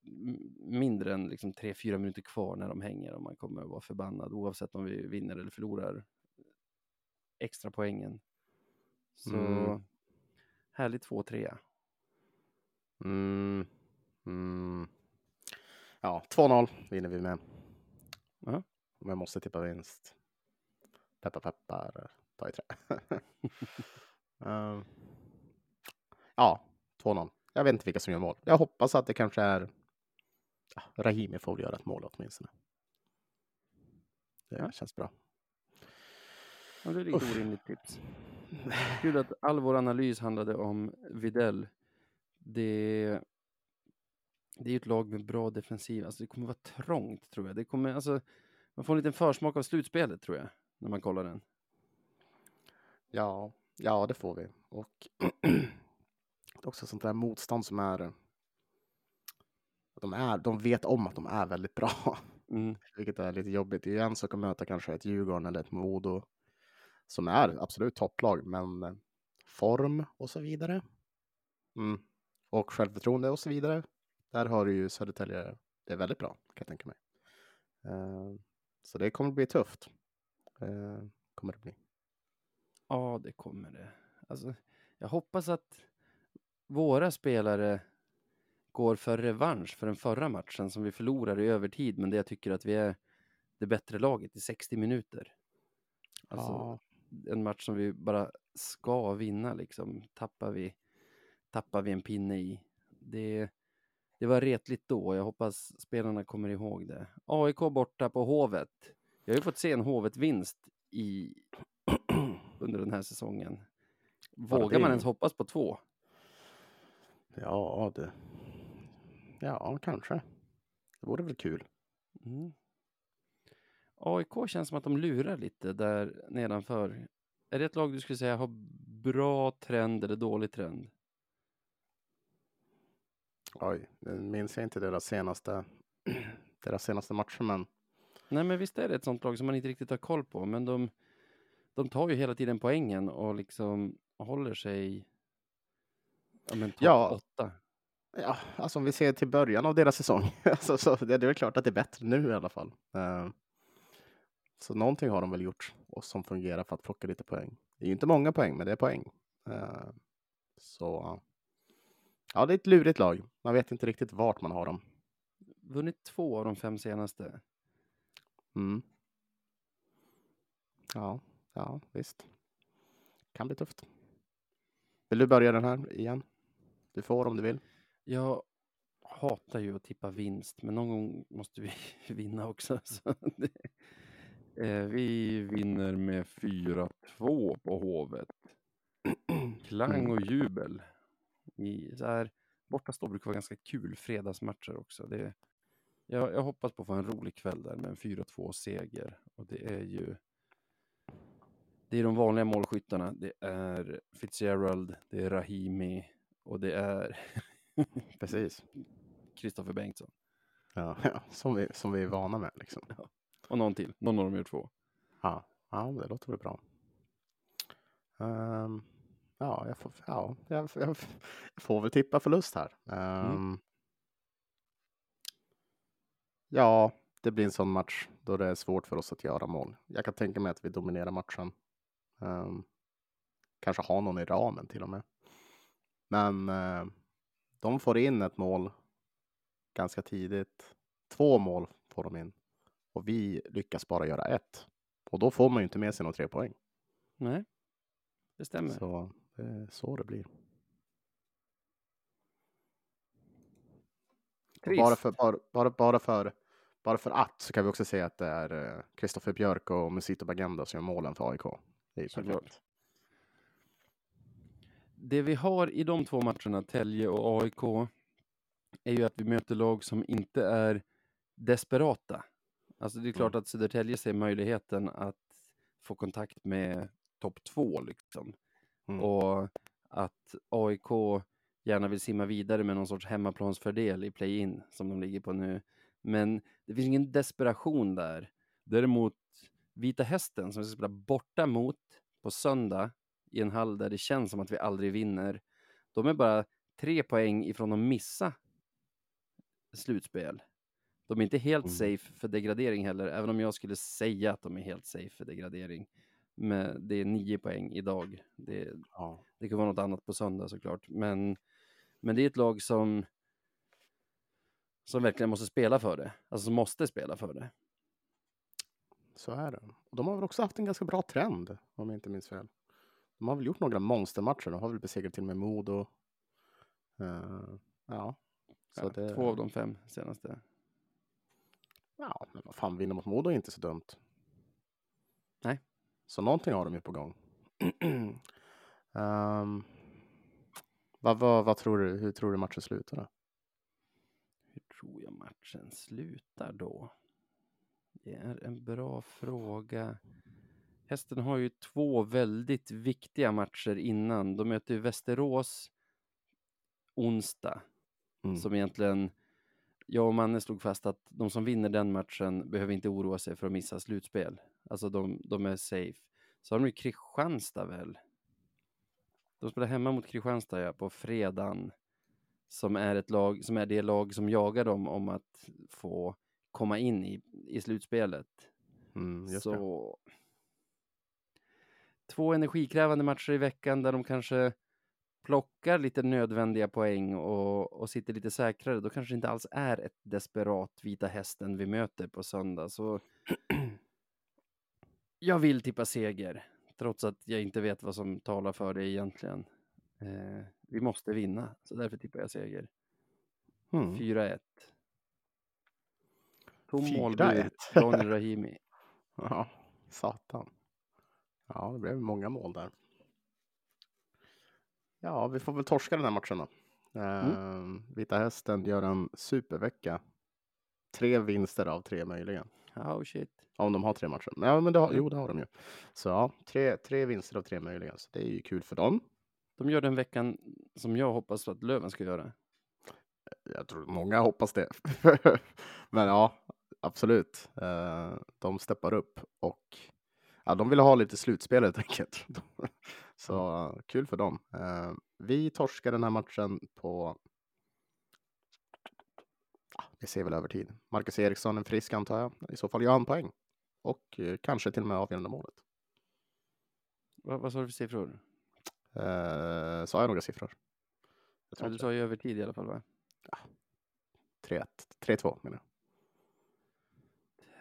Speaker 1: mindre än liksom 3-4 minuter kvar när de hänger och man kommer att vara förbannad oavsett om vi vinner eller förlorar extra poängen. Så
Speaker 2: Mm.
Speaker 1: härligt 2-3.
Speaker 2: Mm. Mm. Ja, 2-0 vinner vi med.
Speaker 1: Ja.
Speaker 2: Om jag måste tippa vinst. Peppar peppar, ta i trä. Ehm, ja, 2-0. Jag vet inte vilka som gör mål. Jag hoppas att det kanske är Rahimi får göra ett mål åtminstone. Det
Speaker 1: Ja.
Speaker 2: känns bra.
Speaker 1: Ja, det är lite
Speaker 2: Uff.
Speaker 1: orimligt tips. Kul att all vår analys handlade om Videll. Det, det är ju ett lag med bra defensiv. Alltså det kommer vara trångt tror jag. Det kommer, alltså, man får en liten försmak av slutspelet tror jag. När man kollar den.
Speaker 2: Ja, ja, det får vi. Och det är också sånt där motstånd som är. De, är, de vet om att de är väldigt bra,
Speaker 1: Mm.
Speaker 2: vilket är lite jobbigt. Det är en sak att möta kanske ett Djurgården eller ett Modo som är absolut topplag, men eh, form och så vidare. Mm. Och självförtroende och så vidare. Där har du ju Södertälje. Det är väldigt bra kan jag tänka mig. Eh, så det kommer bli tufft. Eh, kommer det bli.
Speaker 1: Ja, det kommer det. Alltså, jag hoppas att våra spelare går för revansch för den förra matchen som vi förlorade i övertid, men det jag tycker att vi är det bättre laget i 60 minuter. Alltså,
Speaker 2: Ja.
Speaker 1: En match som vi bara ska vinna liksom. Tappar vi, tappar vi en pinne i. Det, det var retligt då. Jag hoppas spelarna kommer ihåg det. AIK borta på Hovet. Jag har ju fått se en Hovet-vinst i, under den här säsongen. Vågar man ens hoppas på två?
Speaker 2: Ja, det. Ja, kanske. Det vore väl kul.
Speaker 1: Mm. AIK känns som att de lurar lite där nedanför. Är det ett lag du skulle säga har bra trend eller dålig trend?
Speaker 2: Oj, nu minns jag inte deras senaste, deras senaste matcher, men
Speaker 1: Nej, men visst är det ett sånt lag som man inte riktigt har koll på, men de, de tar ju hela tiden poängen och liksom håller sig ja, men topp
Speaker 2: Ja.
Speaker 1: åtta.
Speaker 2: ja, alltså om vi ser till början av deras säsong, alltså, så det, det är väl klart att det är bättre nu i alla fall. Eh, så någonting har de väl gjort och som fungerar för att plocka lite poäng. Det är ju inte många poäng, men det är poäng. Eh, så ja, det är ett lurigt lag. Man vet inte riktigt vart man har dem.
Speaker 1: Vunnit två av de fem senaste.
Speaker 2: Mm. Ja, ja, visst. Kan bli tufft. Vill du börja den här igen? Du får om du vill.
Speaker 1: Jag hatar ju att tippa vinst, men någon gång måste vi vinna också. Så det, vi vinner med 4-2 på Hovet. Klang och jubel. I, så här, bortastå brukar vara ganska kul fredagsmatcher också. Det, jag, jag hoppas på att få en rolig kväll där med en 4-2 seger. Och det är ju det är de vanliga målskyttarna. Det är Fitzgerald, det är Rahimi och det är
Speaker 2: Precis.
Speaker 1: Kristoffer Bengtsson.
Speaker 2: Ja, ja, som, vi, som vi är vana med. Liksom.
Speaker 1: Och någon till. Någon av dem gör två.
Speaker 2: Ja, ja, det låter väl bra. Ehm, ja, jag får, ja jag, jag, jag får väl tippa förlust här. Ehm, Ja, det blir en sån match då det är svårt för oss att göra mål. Jag kan tänka mig att vi dominerar matchen. Ehm, kanske ha någon i ramen till och med. Men eh, de får in ett mål ganska tidigt. Två mål får de in och vi lyckas bara göra ett. Och då får man ju inte med sig några tre poäng.
Speaker 1: Nej, det stämmer.
Speaker 2: Så så det blir. Bara för, bara, bara, bara, för, bara för att så kan vi också säga att det är Kristoffer Björk och Musito Bagenda som gör målen för AIK. Det är perfekt.
Speaker 1: Det vi har i de två matcherna, Tälje och AIK, är ju att vi möter lag som inte är desperata. Alltså det är klart att Södertälje ser möjligheten att få kontakt med topp två liksom.
Speaker 2: Mm.
Speaker 1: Och att AIK gärna vill simma vidare med någon sorts hemmaplansfördel i play-in som de ligger på nu. Men det finns ingen desperation där. Däremot Vita Hästen som vi ska spela borta mot på söndag i en hall där det känns som att vi aldrig vinner. De är bara tre poäng ifrån att missa slutspel. De är inte helt
Speaker 2: Mm.
Speaker 1: safe för degradering heller, även om jag skulle säga att de är helt safe för degradering. Men det är nio poäng idag. Det,
Speaker 2: Ja.
Speaker 1: det kan vara något annat på söndag såklart. Men, men det är ett lag som som verkligen måste spela för det. Alltså som måste spela för det.
Speaker 2: Så är det. Och de har väl också haft en ganska bra trend, om jag inte minns fel. De har väl gjort några monstermatcher. De har väl besegrat till och med Modo. Eh, ja. Så
Speaker 1: Ja,
Speaker 2: det,
Speaker 1: Två av de fem senaste.
Speaker 2: Ja, men vad fan, vinna mot Modo är inte så dumt.
Speaker 1: Nej.
Speaker 2: Så någonting har de ju på gång. Ehm, vad, vad, vad tror du? Hur tror du matchen slutar? Då?
Speaker 1: Hur tror jag matchen slutar då? Det är en bra fråga. Hästen har ju två väldigt viktiga matcher innan. De möter ju Västerås onsdag.
Speaker 2: Mm.
Speaker 1: Som egentligen, jag och Manne slog fast att de som vinner den matchen behöver inte oroa sig för att missa slutspel. Alltså de, de är safe. Så har de ju Kristianstad väl? De spelar hemma mot Kristianstad ja, på fredagen. Som är ett lag, som är det lag som jagar dem om att få komma in i, i slutspelet.
Speaker 2: Mm.
Speaker 1: Så två energikrävande matcher i veckan där de kanske plockar lite nödvändiga poäng och, och sitter lite säkrare. Då kanske det inte alls är ett desperat Vita Hästen vi möter på söndag. Så jag vill tippa seger, trots att jag inte vet vad som talar för det egentligen. Eh, vi måste vinna, så därför tippar jag seger.
Speaker 2: Mm.
Speaker 1: 4-1. Tom
Speaker 2: 4-1.
Speaker 1: målbur, Daniel Rahimi.
Speaker 2: Ja, satan. Ja, det blev många mål där. Ja, vi får väl torska den här matchen då. Ehm, Vita Hästen gör en supervecka. Tre vinster av tre möjliga.
Speaker 1: Oh shit.
Speaker 2: Om de har tre matcher. Ja, men det har, jo, det har de ju. Så ja, tre, tre vinster av tre möjliga. Så det är ju kul för dem.
Speaker 1: De gör den veckan som jag hoppas att Löven ska göra.
Speaker 2: Jag tror många hoppas det. men ja, absolut. Eh, de steppar upp och ja, de vill ha lite slutspel helt enkelt. Så kul för dem. Eh, vi torskar den här matchen på ja, vi ser väl över tid. Marcus Eriksson är frisk antar jag. I så fall gör han poäng. Och eh, kanske till och med avgörande målet.
Speaker 1: Vad, vad sa du för siffror?
Speaker 2: Eh, sa jag några siffror? Jag
Speaker 1: Ja,
Speaker 2: tror
Speaker 1: du
Speaker 2: inte
Speaker 1: sa ju över tid i alla fall va?
Speaker 2: det. 3-1. 3-2 menar jag.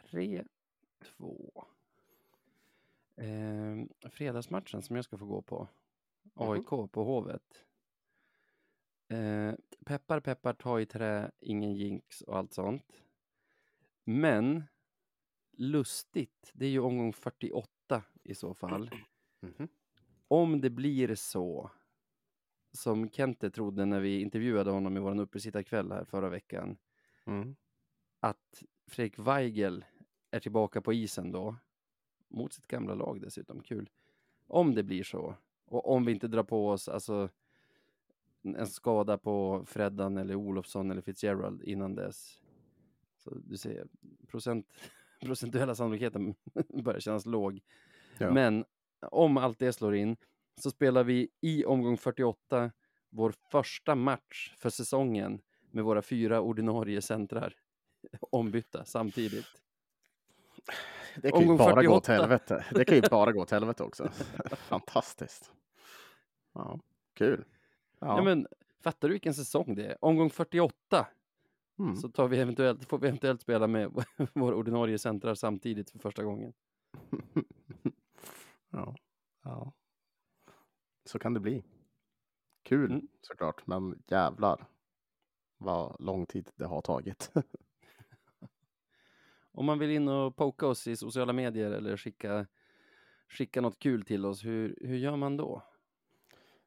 Speaker 1: 3, 2. Eh, fredagsmatchen som jag ska få gå på. AIK på Hovet. Eh, peppar, peppar, ta i trä, ingen jinx och allt sånt. Men lustigt, det är ju omgång 48 i så fall.
Speaker 2: Mhm.
Speaker 1: Om det blir så som Kente trodde när vi intervjuade honom i vår uppesittarkväll här förra veckan,
Speaker 2: Mm.
Speaker 1: att Fredrik Weigel är tillbaka på isen då, mot sitt gamla lag dessutom, kul. Om det blir så, och om vi inte drar på oss alltså, en skada på Freddan eller Olofsson eller Fitzgerald innan dess. Så du ser, procent, procentuella sannolikheten börjar kännas låg.
Speaker 2: Ja.
Speaker 1: Men om allt det slår in så spelar vi i omgång 48 vår första match för säsongen med våra fyra ordinarie centrar ombytta samtidigt.
Speaker 2: Det kan ju bara gå
Speaker 1: 48.
Speaker 2: åt helvete. Det kan ju bara gå åt helvete också. Fantastiskt. Ja, kul. Ja.
Speaker 1: Ja. men, fattar du vilken säsong det är? Omgång 48
Speaker 2: mm.
Speaker 1: så tar vi eventuellt, får vi eventuellt spela med våra ordinarie centrar samtidigt för första gången.
Speaker 2: ja. ja. Så kan det bli. Kul
Speaker 1: Mm.
Speaker 2: såklart, men jävlar vad lång tid det har tagit.
Speaker 1: Om man vill in och poka oss i sociala medier eller skicka, skicka något kul till oss, hur, hur gör man då?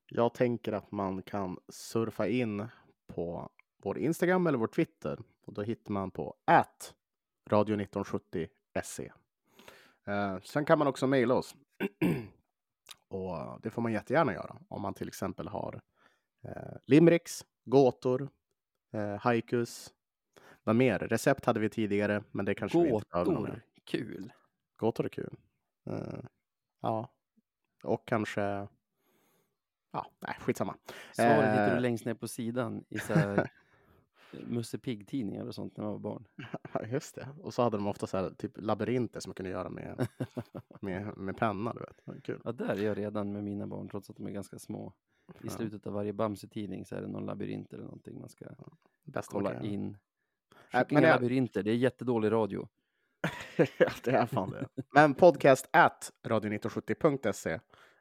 Speaker 2: Jag tänker att man kan surfa in på vår Instagram eller vår Twitter och då hittar man på at radio 1970 se. Eh, sen kan man också mejla oss. och det får man jättegärna göra om man till exempel har eh, limericks, gåtor, eh, haikus. Vad mer? Recept hade vi tidigare, men det kanske vi inte behöver någon.
Speaker 1: Gåtor, kul.
Speaker 2: Gåtor är kul. Eh, ja, och kanske Ja, nej, skitsamma.
Speaker 1: Svaret
Speaker 2: Eh.
Speaker 1: du längst ner på sidan i så här Musse Pigg-tidningar och sånt när man var barn.
Speaker 2: Just det. Och så hade de ofta så här, typ labyrinter som man kunde göra med, med, med penna. Du vet. Kul.
Speaker 1: Ja, där är jag redan med mina barn, trots att de är ganska små. I slutet av varje Bamse-tidning så är det någon labyrint eller någonting man ska
Speaker 2: Bäst man
Speaker 1: kolla in.
Speaker 2: Men
Speaker 1: inga
Speaker 2: jag-
Speaker 1: det är jättedålig radio.
Speaker 2: ja, det är fan det. Men podcast at radio1970.se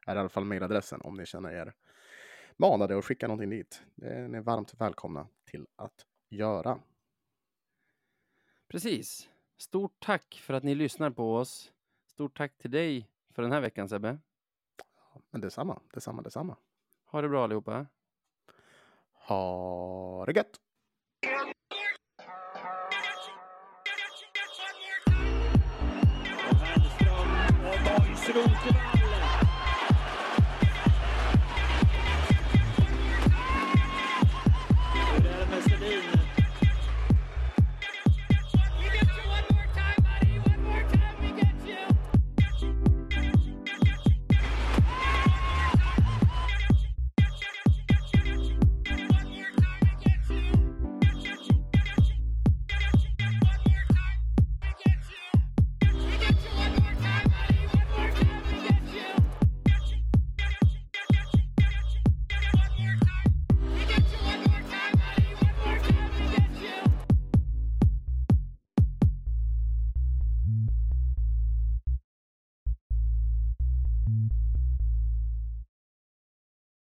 Speaker 2: är i alla fall mejladressen om ni känner er manade att skicka någonting dit. Det är ni varmt välkomna till att göra.
Speaker 1: Precis. Stort tack för att ni lyssnar på oss. Stort tack till dig för den här veckan Sebbe.
Speaker 2: Men detsamma, detsamma, detsamma.
Speaker 1: Ha det bra allihopa.
Speaker 2: Ha det gött!
Speaker 4: すぐ